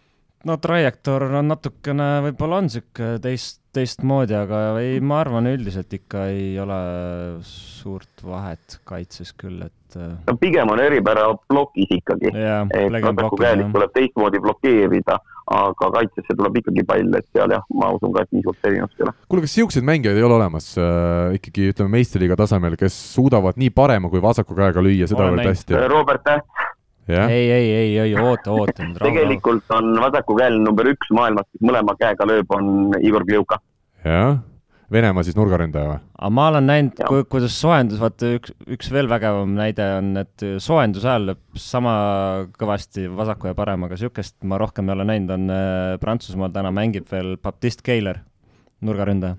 No trajektoor on natukene, võib-olla on sihuke teist, teistmoodi, aga ei, ma arvan, üldiselt ikka ei ole suurt vahet kaitses küll, et äh,
no pigem on eripära plokis ikkagi, et vasakukäelist tuleb teistmoodi blokeerida, aga kaitsesse tuleb ikkagi pall, et seal jah, ma usun ka, et nii suurt erinevust ei ole.
kuule, kas niisuguseid mängijaid ei ole olemas äh, ikkagi ütleme meistriliiga tasemel, kes suudavad nii parema kui vasaku käega lüüa sedavõrd hästi?
Robert Täht,
ei, ei, ei, ei oota, oota nüüd.
tegelikult on vasakukäeline number üks maailmas, kes mõlema käega lööb, on Igor Kljuka.
jah, Venemaa siis nurgaründaja või?
aga ma olen näinud, kuidas soojendus, vaata üks, üks veel vägevam näide on, et soojenduse ajal lööb sama kõvasti vasaku ja paremaga, niisugust ma rohkem ei ole näinud, on äh, Prantsusmaal täna mängib veel Baptiste Keiler, nurgaründaja.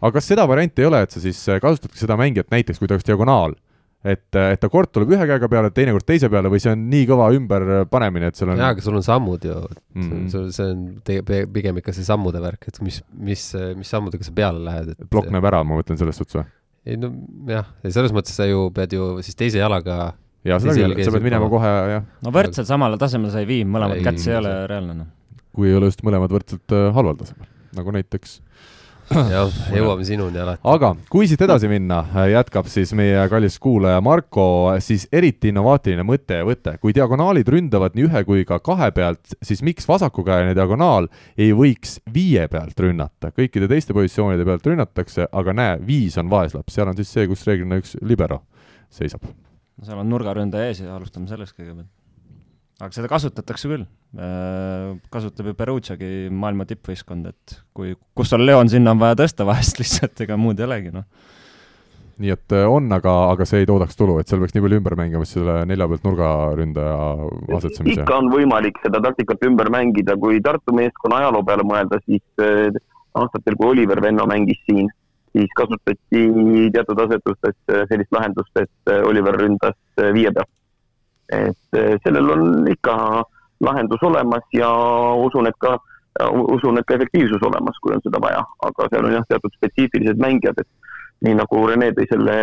aga kas seda varianti ei ole, et sa siis kasutadki seda mängijat näiteks, kui ta oleks diagonaal et, et ta kord tuleb ühe käega peale, teinekord teise peale või see on nii kõva ümberpanemine, et sul on
jaa, aga sul on sammud ju mm, -hmm. see, see on tege-, pigem ikka see sammude värk, et mis, mis, mis sammudega sa peale lähed, et
plokk näeb ära, ma mõtlen selles suhtes või?
ei no jah, selles mõttes sa ju pead ju siis teise jalaga
jaa, seda küll, sa pead minema kohe, jah.
no võrdselt samale tasemele sa ei vii, mõlemad kätt, see ei ole reaalne, noh.
kui ei ole just mõlemad võrdselt äh, halval tasemel, nagu näiteks
jah, jõuame sinuni alati.
aga kui siit edasi minna, jätkab siis meie kallis kuulaja Marko, siis eriti innovaatiline mõte ja võte. kui diagonaalid ründavad nii ühe kui ka kahe pealt, siis miks vasakukäeline diagonaal ei võiks viie pealt rünnata? kõikide teiste positsioonide pealt rünnatakse, aga näe, viis on vaeslaps, seal on siis see, kus reeglina üks libero seisab.
no seal on nurgaründaja ees ja alustame sellest kõigepealt aga seda kasutatakse küll. Äh, kasutab ju Perugiagi maailma tippvõistkond, et kui, kus on Leon, sinna on vaja tõsta vahest lihtsalt, ega muud ei olegi, noh.
nii et äh, on, aga, aga see ei toodaks tulu, et seal peaks nii palju ümber mängima selle nelja pealt nurgaründaja asetsemise?
ikka on võimalik seda taktikat ümber mängida, kui Tartu meeskonna ajaloo peale mõelda, siis äh, aastatel, kui Oliver Venno mängis siin, siis kasutati teatud asetustes sellist lahendust, et Oliver ründas viie pealt et eh, sellel on ikka lahendus olemas ja usun, et ka, usun, et ka efektiivsus olemas, kui on seda vaja, aga seal on jah, teatud spetsiifilised mängijad, et nii nagu Rene tõi selle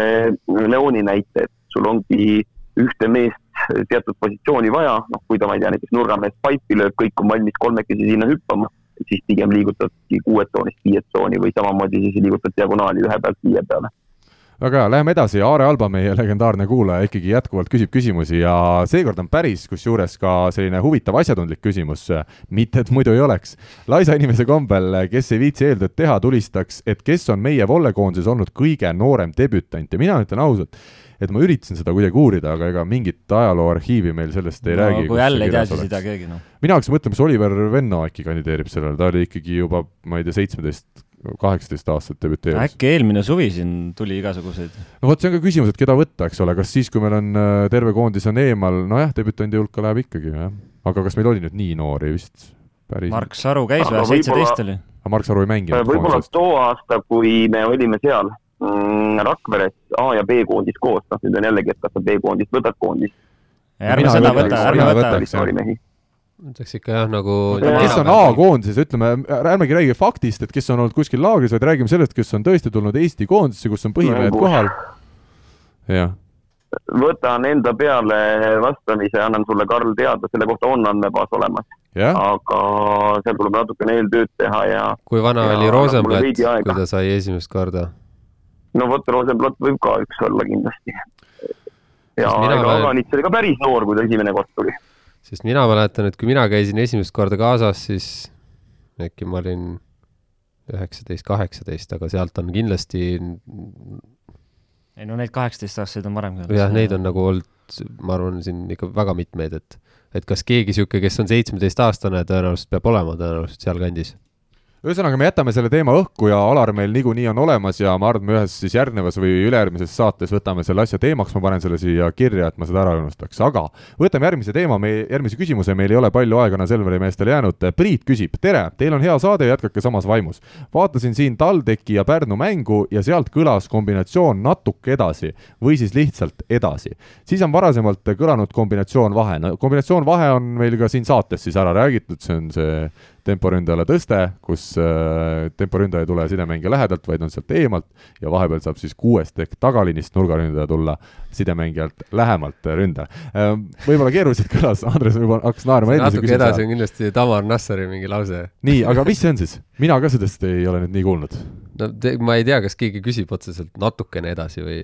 Leoni näite, et sul ongi ühte meest teatud positsiooni vaja, noh, kui ta, ma ei tea, näiteks nurgamees paipi lööb, kõik on valmis kolmekesi sinna hüppama, siis pigem liigutadki kuuet tsoonist viiet tsooni või samamoodi siis liigutad diagonaali ühe pealt viie peale
väga hea, läheme edasi, Aare Alba, meie legendaarne kuulaja, ikkagi jätkuvalt küsib küsimusi ja seekord on päris, kusjuures ka selline huvitav asjatundlik küsimus, mitte et muidu ei oleks. laisa inimese kombel, kes ei viitsi eeltööd teha, tulistaks, et kes on meie vollekoondises olnud kõige noorem debütant ja mina ütlen ausalt, et ma üritasin seda kuidagi uurida, aga ega mingit ajalooarhiivi meil sellest ei no, räägi.
kui jälle ei tea, siis ei tea keegi, noh.
mina hakkasin mõtlema, kas Oliver Venno äkki kandideerib sellele, ta oli ikkagi juba, ma ei tea, seitsmeteist kaheksateist aastat debüteeris.
äkki eelmine suvi siin tuli igasuguseid?
no vot, see on ka küsimus, et keda võtta, eks ole, kas siis, kui meil on äh, terve koondis on eemal, nojah, debütandi hulka läheb ikkagi, jah. aga kas meil oli nüüd nii noori vist?
päris. Mark Saru käis või, seitseteist oli?
aga Mark Saru ei mänginud?
Võib-olla too aasta, kui me olime seal mm, Rakveres A ja B koondis koos, noh nüüd on jällegi, et kas sa B koondist võtad koondist.
ärme seda võta, ärme võta
ütleks ikka jah, nagu
kes on A-koondises, ütleme, ärmegi räägi faktist, et kes on olnud kuskil laagris, vaid räägime sellest, kes on tõesti tulnud Eesti koondisse, kus on põhimehed kohal. jah.
võtan enda peale vastamise, annan sulle, Karl, teada, selle kohta on andmebaas olemas. aga seal tuleb natukene eeltööd teha ja
kui vana ja oli Rosenblatt, kui ta sai esimest korda?
no vot, Rosenblatt võib ka üks olla kindlasti. ja ega Aganits oli ka päris noor, kui ta esimene kord tuli
sest mina mäletan, et kui mina käisin esimest korda kaasas, siis äkki ma olin üheksateist, kaheksateist, aga sealt on kindlasti
ei no neid kaheksateistaastaseid on varem
ka. jah, neid on nagu olnud, ma arvan, siin ikka väga mitmeid, et et kas keegi niisugune, kes on seitsmeteistaastane, tõenäoliselt peab olema tõenäoliselt sealkandis
ühesõnaga, me jätame selle teema õhku ja Alar meil niikuinii on olemas ja ma arvan, me ühes siis järgnevas või ülejärgmises saates võtame selle asja teemaks, ma panen selle siia kirja, et ma seda ära ei unustaks, aga võtame järgmise teema, me, järgmise küsimuse, meil ei ole palju aega enam Selveri meestel jäänud. Priit küsib, tere, teil on hea saade, jätkake samas vaimus. vaatasin siin TalTechi ja Pärnu mängu ja sealt kõlas kombinatsioon natuke edasi või siis lihtsalt edasi. siis on varasemalt kõlanud kombinatsioon vahe, no kombinatsioon vahe on meil ka siin saates siis ära räägitud, see on see temporündajale tõste, kus äh, temporündaja ei tule sidemängija lähedalt, vaid on sealt eemalt ja vahepeal saab siis kuuest ehk tagaliinist nurgaründaja tulla sidemängijalt lähemalt ründajale äh,. võib-olla keeruliselt kõlas, Andres võib-olla hakkas naerma
natuke edasi on kindlasti Tamar Nassari mingi lause.
nii, aga mis see on siis? mina ka sellest ei ole nüüd nii kuulnud
no te, ma ei tea, kas keegi küsib otseselt natukene edasi või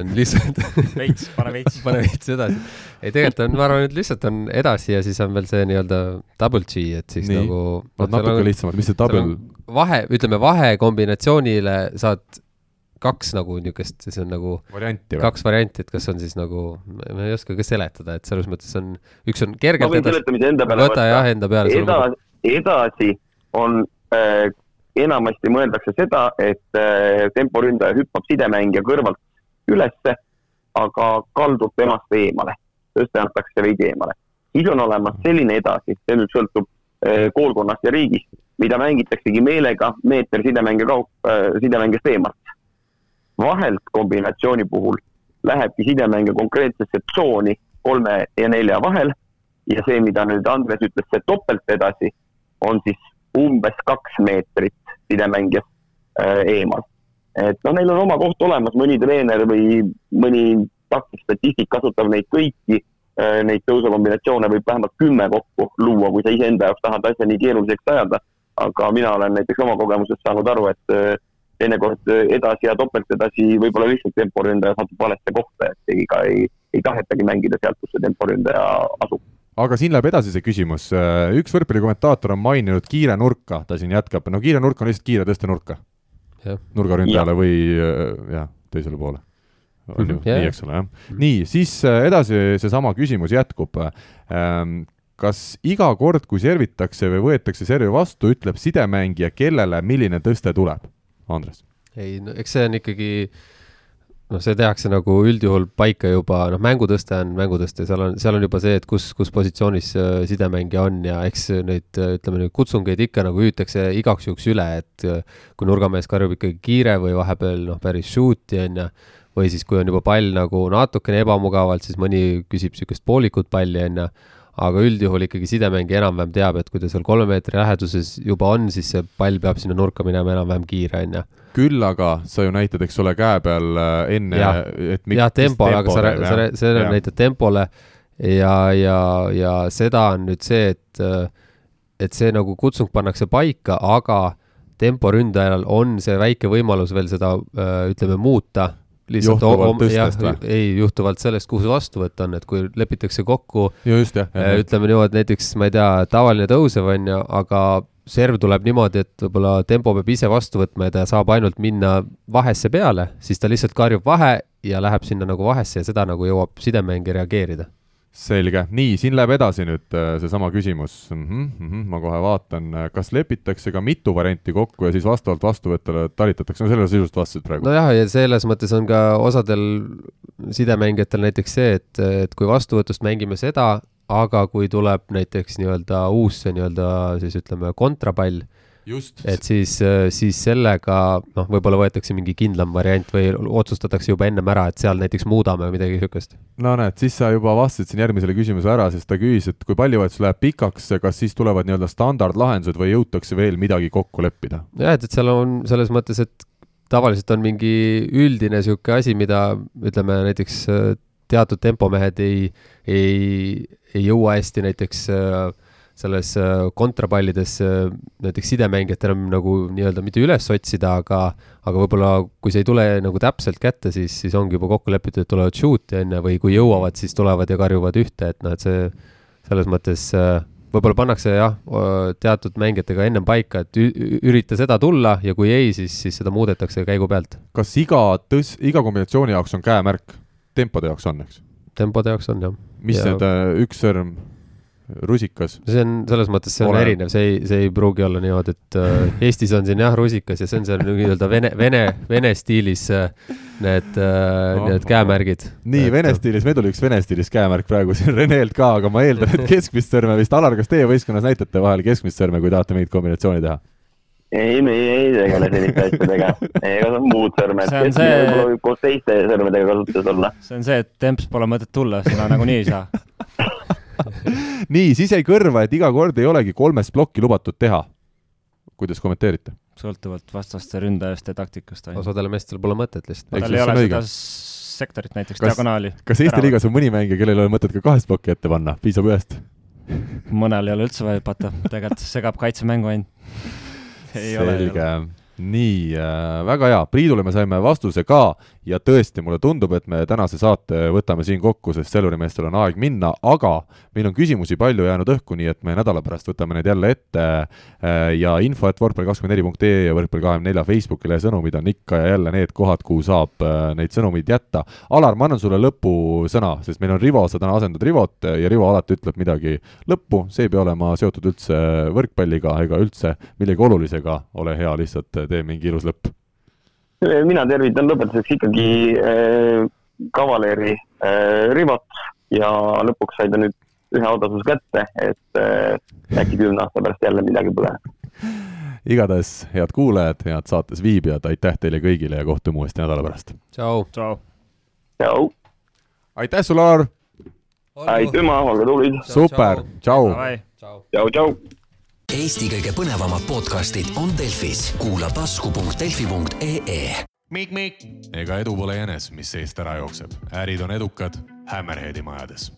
on lihtsalt
veits, pane veits
pane veits edasi. ei, tegelikult on, ma arvan, et lihtsalt on edasi ja siis on veel see nii-öelda double G, et siis Nii. nagu
no, natuke on, lihtsamalt, mis see double
vahe, ütleme vahe kombinatsioonile saad kaks nagu niisugust, see on nagu
varianti
kaks varianti, et kas on siis nagu, ma ei oska ka seletada, et selles mõttes on, üks on kergelt
ma võin seletamise enda peale
võta jah, enda peale.
edasi, edasi on äh, enamasti mõeldakse seda, et äh, temporündaja hüppab sidemängija kõrvalt ülesse, aga kaldub temast eemale, tõste antakse veidi eemale. siis on olemas selline edasi, see nüüd sõltub äh, koolkonnast ja riigist, mida mängitaksegi meelega meeter sidemängija kaup äh,, sidemängijast eemalt. Vahelt kombinatsiooni puhul lähebki sidemängija konkreetsesse tsooni kolme ja nelja vahel ja see, mida nüüd Andres ütles, see topelt edasi, on siis umbes kaks meetrit sidemängijast äh, eemal. et noh, neil on oma koht olemas, mõni treener või mõni taktik, statistik kasutab neid kõiki äh,, neid tõusukombinatsioone võib vähemalt kümme kokku luua, kui sa iseenda jaoks tahad asja nii keeruliseks ajada. aga mina olen näiteks oma kogemusest saanud aru, et äh, teinekord edasi ja topelt edasi võib-olla lihtsalt temporündaja satub valesse kohta, et ega ei, ei tahetagi mängida sealt, kus see temporündaja asub
aga siin läheb edasi see küsimus, üks võrkpallikommentaator on maininud kiire nurka, ta siin jätkab, no kiire nurk on lihtsalt kiire tõstenurka. nurgaründajale või jah, teisele poole. on ju, nii, eks ole, jah. nii, siis edasi seesama küsimus jätkub. kas iga kord, kui servitakse või võetakse servi vastu, ütleb sidemängija, kellele milline tõste tuleb? Andres?
ei, no eks see on ikkagi noh, see tehakse nagu üldjuhul paika juba, noh, mängutõste on mängutõste, seal on, seal on juba see, et kus, kus positsioonis äh, sidemängija on ja eks neid, äh, ütleme nüüd kutsungeid ikka nagu hüütakse igaks juhuks üle, et äh, kui nurgamees karjub ikkagi kiire või vahepeal noh, päris shoot'i on ju, või siis, kui on juba pall nagu natukene ebamugavalt, siis mõni küsib niisugust poolikut palli on ju, aga üldjuhul ikkagi sidemängija enam-vähem teab, et kui ta seal kolme meetri läheduses juba on, siis see pall peab sinna nurka minema enam-vähem kiire, on ju.
Küll aga sa ju näitad, eks ole, käe peal äh, enne,
et jah, tempole, aga sa, sa, sa näitad tempole. Ja, ja, ja seda on nüüd see, et, äh, et see nagu kutsung pannakse paika, aga temporündajal on see väike võimalus veel seda, äh, ütleme, muuta
juhtuvalt tõstest või?
ei, juhtuvalt sellest, kuhu see vastuvõtt on, et kui lepitakse kokku,
ütleme
niimoodi, näiteks ma ei tea, tavaline tõusev on ju, aga serv tuleb niimoodi, et võib-olla tempo peab ise vastu võtma ja ta saab ainult minna vahesse peale, siis ta lihtsalt karjub vahe ja läheb sinna nagu vahesse ja seda nagu jõuab sidemängija reageerida.
Selge, nii, siin läheb edasi nüüd äh, seesama küsimus mm. -hmm, mm -hmm, ma kohe vaatan, kas lepitakse ka mitu varianti kokku ja siis vastavalt vastuvõtule talitatakse, no sellele sisust vastasid praegu.
nojah, ja selles mõttes on ka osadel sidemängijatel näiteks see, et, et kui vastuvõtust mängime seda, aga kui tuleb näiteks nii-öelda uus nii-öelda siis ütleme kontrapall, et siis, siis sellega noh, võib-olla võetakse mingi kindlam variant või otsustatakse juba ennem ära, et seal näiteks muudame või midagi niisugust.
no näed, siis sa juba vastasid siin järgmisele küsimusele ära, sest ta küsis, et kui pallivahetus läheb pikaks, kas siis tulevad nii-öelda standardlahendused või jõutakse veel midagi kokku leppida?
jah, et, et seal on selles mõttes, et tavaliselt on mingi üldine niisugune asi, mida ütleme näiteks teatud tempomehed ei, ei, ei jõua hästi näiteks äh, selles äh, kontrapallides äh, näiteks sidemängijatel enam nagu nii-öelda mitte üles otsida, aga aga võib-olla kui see ei tule nagu täpselt kätte, siis, siis ongi juba kokku lepitud, et tulevad shoot'i on ju, või kui jõuavad, siis tulevad ja karjuvad ühte, et noh, et see selles mõttes võib-olla pannakse jah, teatud mängijatega ennem paika, et ürita seda tulla ja kui ei, siis, siis seda muudetakse käigu pealt.
kas iga tõs-, iga kombinatsiooni jaoks on käemärk? tempode jaoks on, eks?
tempode jaoks on, jah.
mis ja... need, äh, üks sõrm, rusikas?
see on, selles mõttes see on Ole. erinev, see ei, see ei pruugi olla niimoodi, et äh, Eestis on siin jah, rusikas ja see on seal nii-öelda vene, vene, vene stiilis äh, need äh, need käemärgid.
nii, vene stiilis, meil tuli üks vene stiilis käemärk praegu siin Renelt ka, aga ma eeldan, et keskmist sõrme vist, Alar, kas teie võistkonnas näitate vahel keskmist sõrme, kui tahate mingit kombinatsiooni teha?
ei, me ei tegele selliste asjadega, ega see on muud sõrmed, see... koos teiste sõrmedega kasutuses olla.
see on see, et temps pole mõtet tulla, seda nagunii ei saa
nii, siis jäi kõrva, et iga kord ei olegi kolmest plokki lubatud teha. kuidas kommenteerite?
sõltuvalt vastaste ründajast ja taktikast.
osadele meestele pole mõtet lihtsalt.
tal ei ole seda sektorit näiteks, diagonaali.
kas Eesti liigas on mõni mängija, kellel ei ole mõtet ka kahest plokki ette panna, piisab ühest?
mõnel ei ole üldse vaja hüpata, tegelikult segab kaitsemängu ainult
selge. nii äh,, väga hea, Priidule me saime vastuse ka ja tõesti, mulle tundub, et me tänase saate võtame siin kokku, sest Selveri on aeg minna, aga meil on küsimusi palju jäänud õhku, nii et me nädala pärast võtame need jälle ette äh, ja info, et võrkpall24.ee ja Võrkpall24 Facebookile sõnumid on ikka ja jälle need kohad, kuhu saab äh, neid sõnumeid jätta. Alar, ma annan sulle lõpusõna, sest meil on Rivo, sa täna asendad Rivot ja Rivo alati ütleb midagi lõppu, see ei pea olema seotud üldse võrkpalliga ega üldse millegi olulisega, ole hea, lihtsalt tee mingi ilus lõpp
mina tervitan lõpetuseks ikkagi äh, kavaleeri äh, Rivot ja lõpuks sai ta nüüd ühe autasuse kätte, et äh, äkki kümne aasta pärast jälle midagi põleneb.
igatahes, head kuulajad, head saates viibijad, aitäh teile kõigile ja kohtume uuesti nädala pärast.
tšau.
tšau.
tšau.
aitäh sulle, Alar.
aitüma, olge tublid.
super, tšau.
tšau, tšau.
Eesti kõige põnevamad podcastid on Delfis, kuula tasku.delfi.ee.
ega edu pole jänes, mis seest ära jookseb, ärid on edukad Hammerheadi majades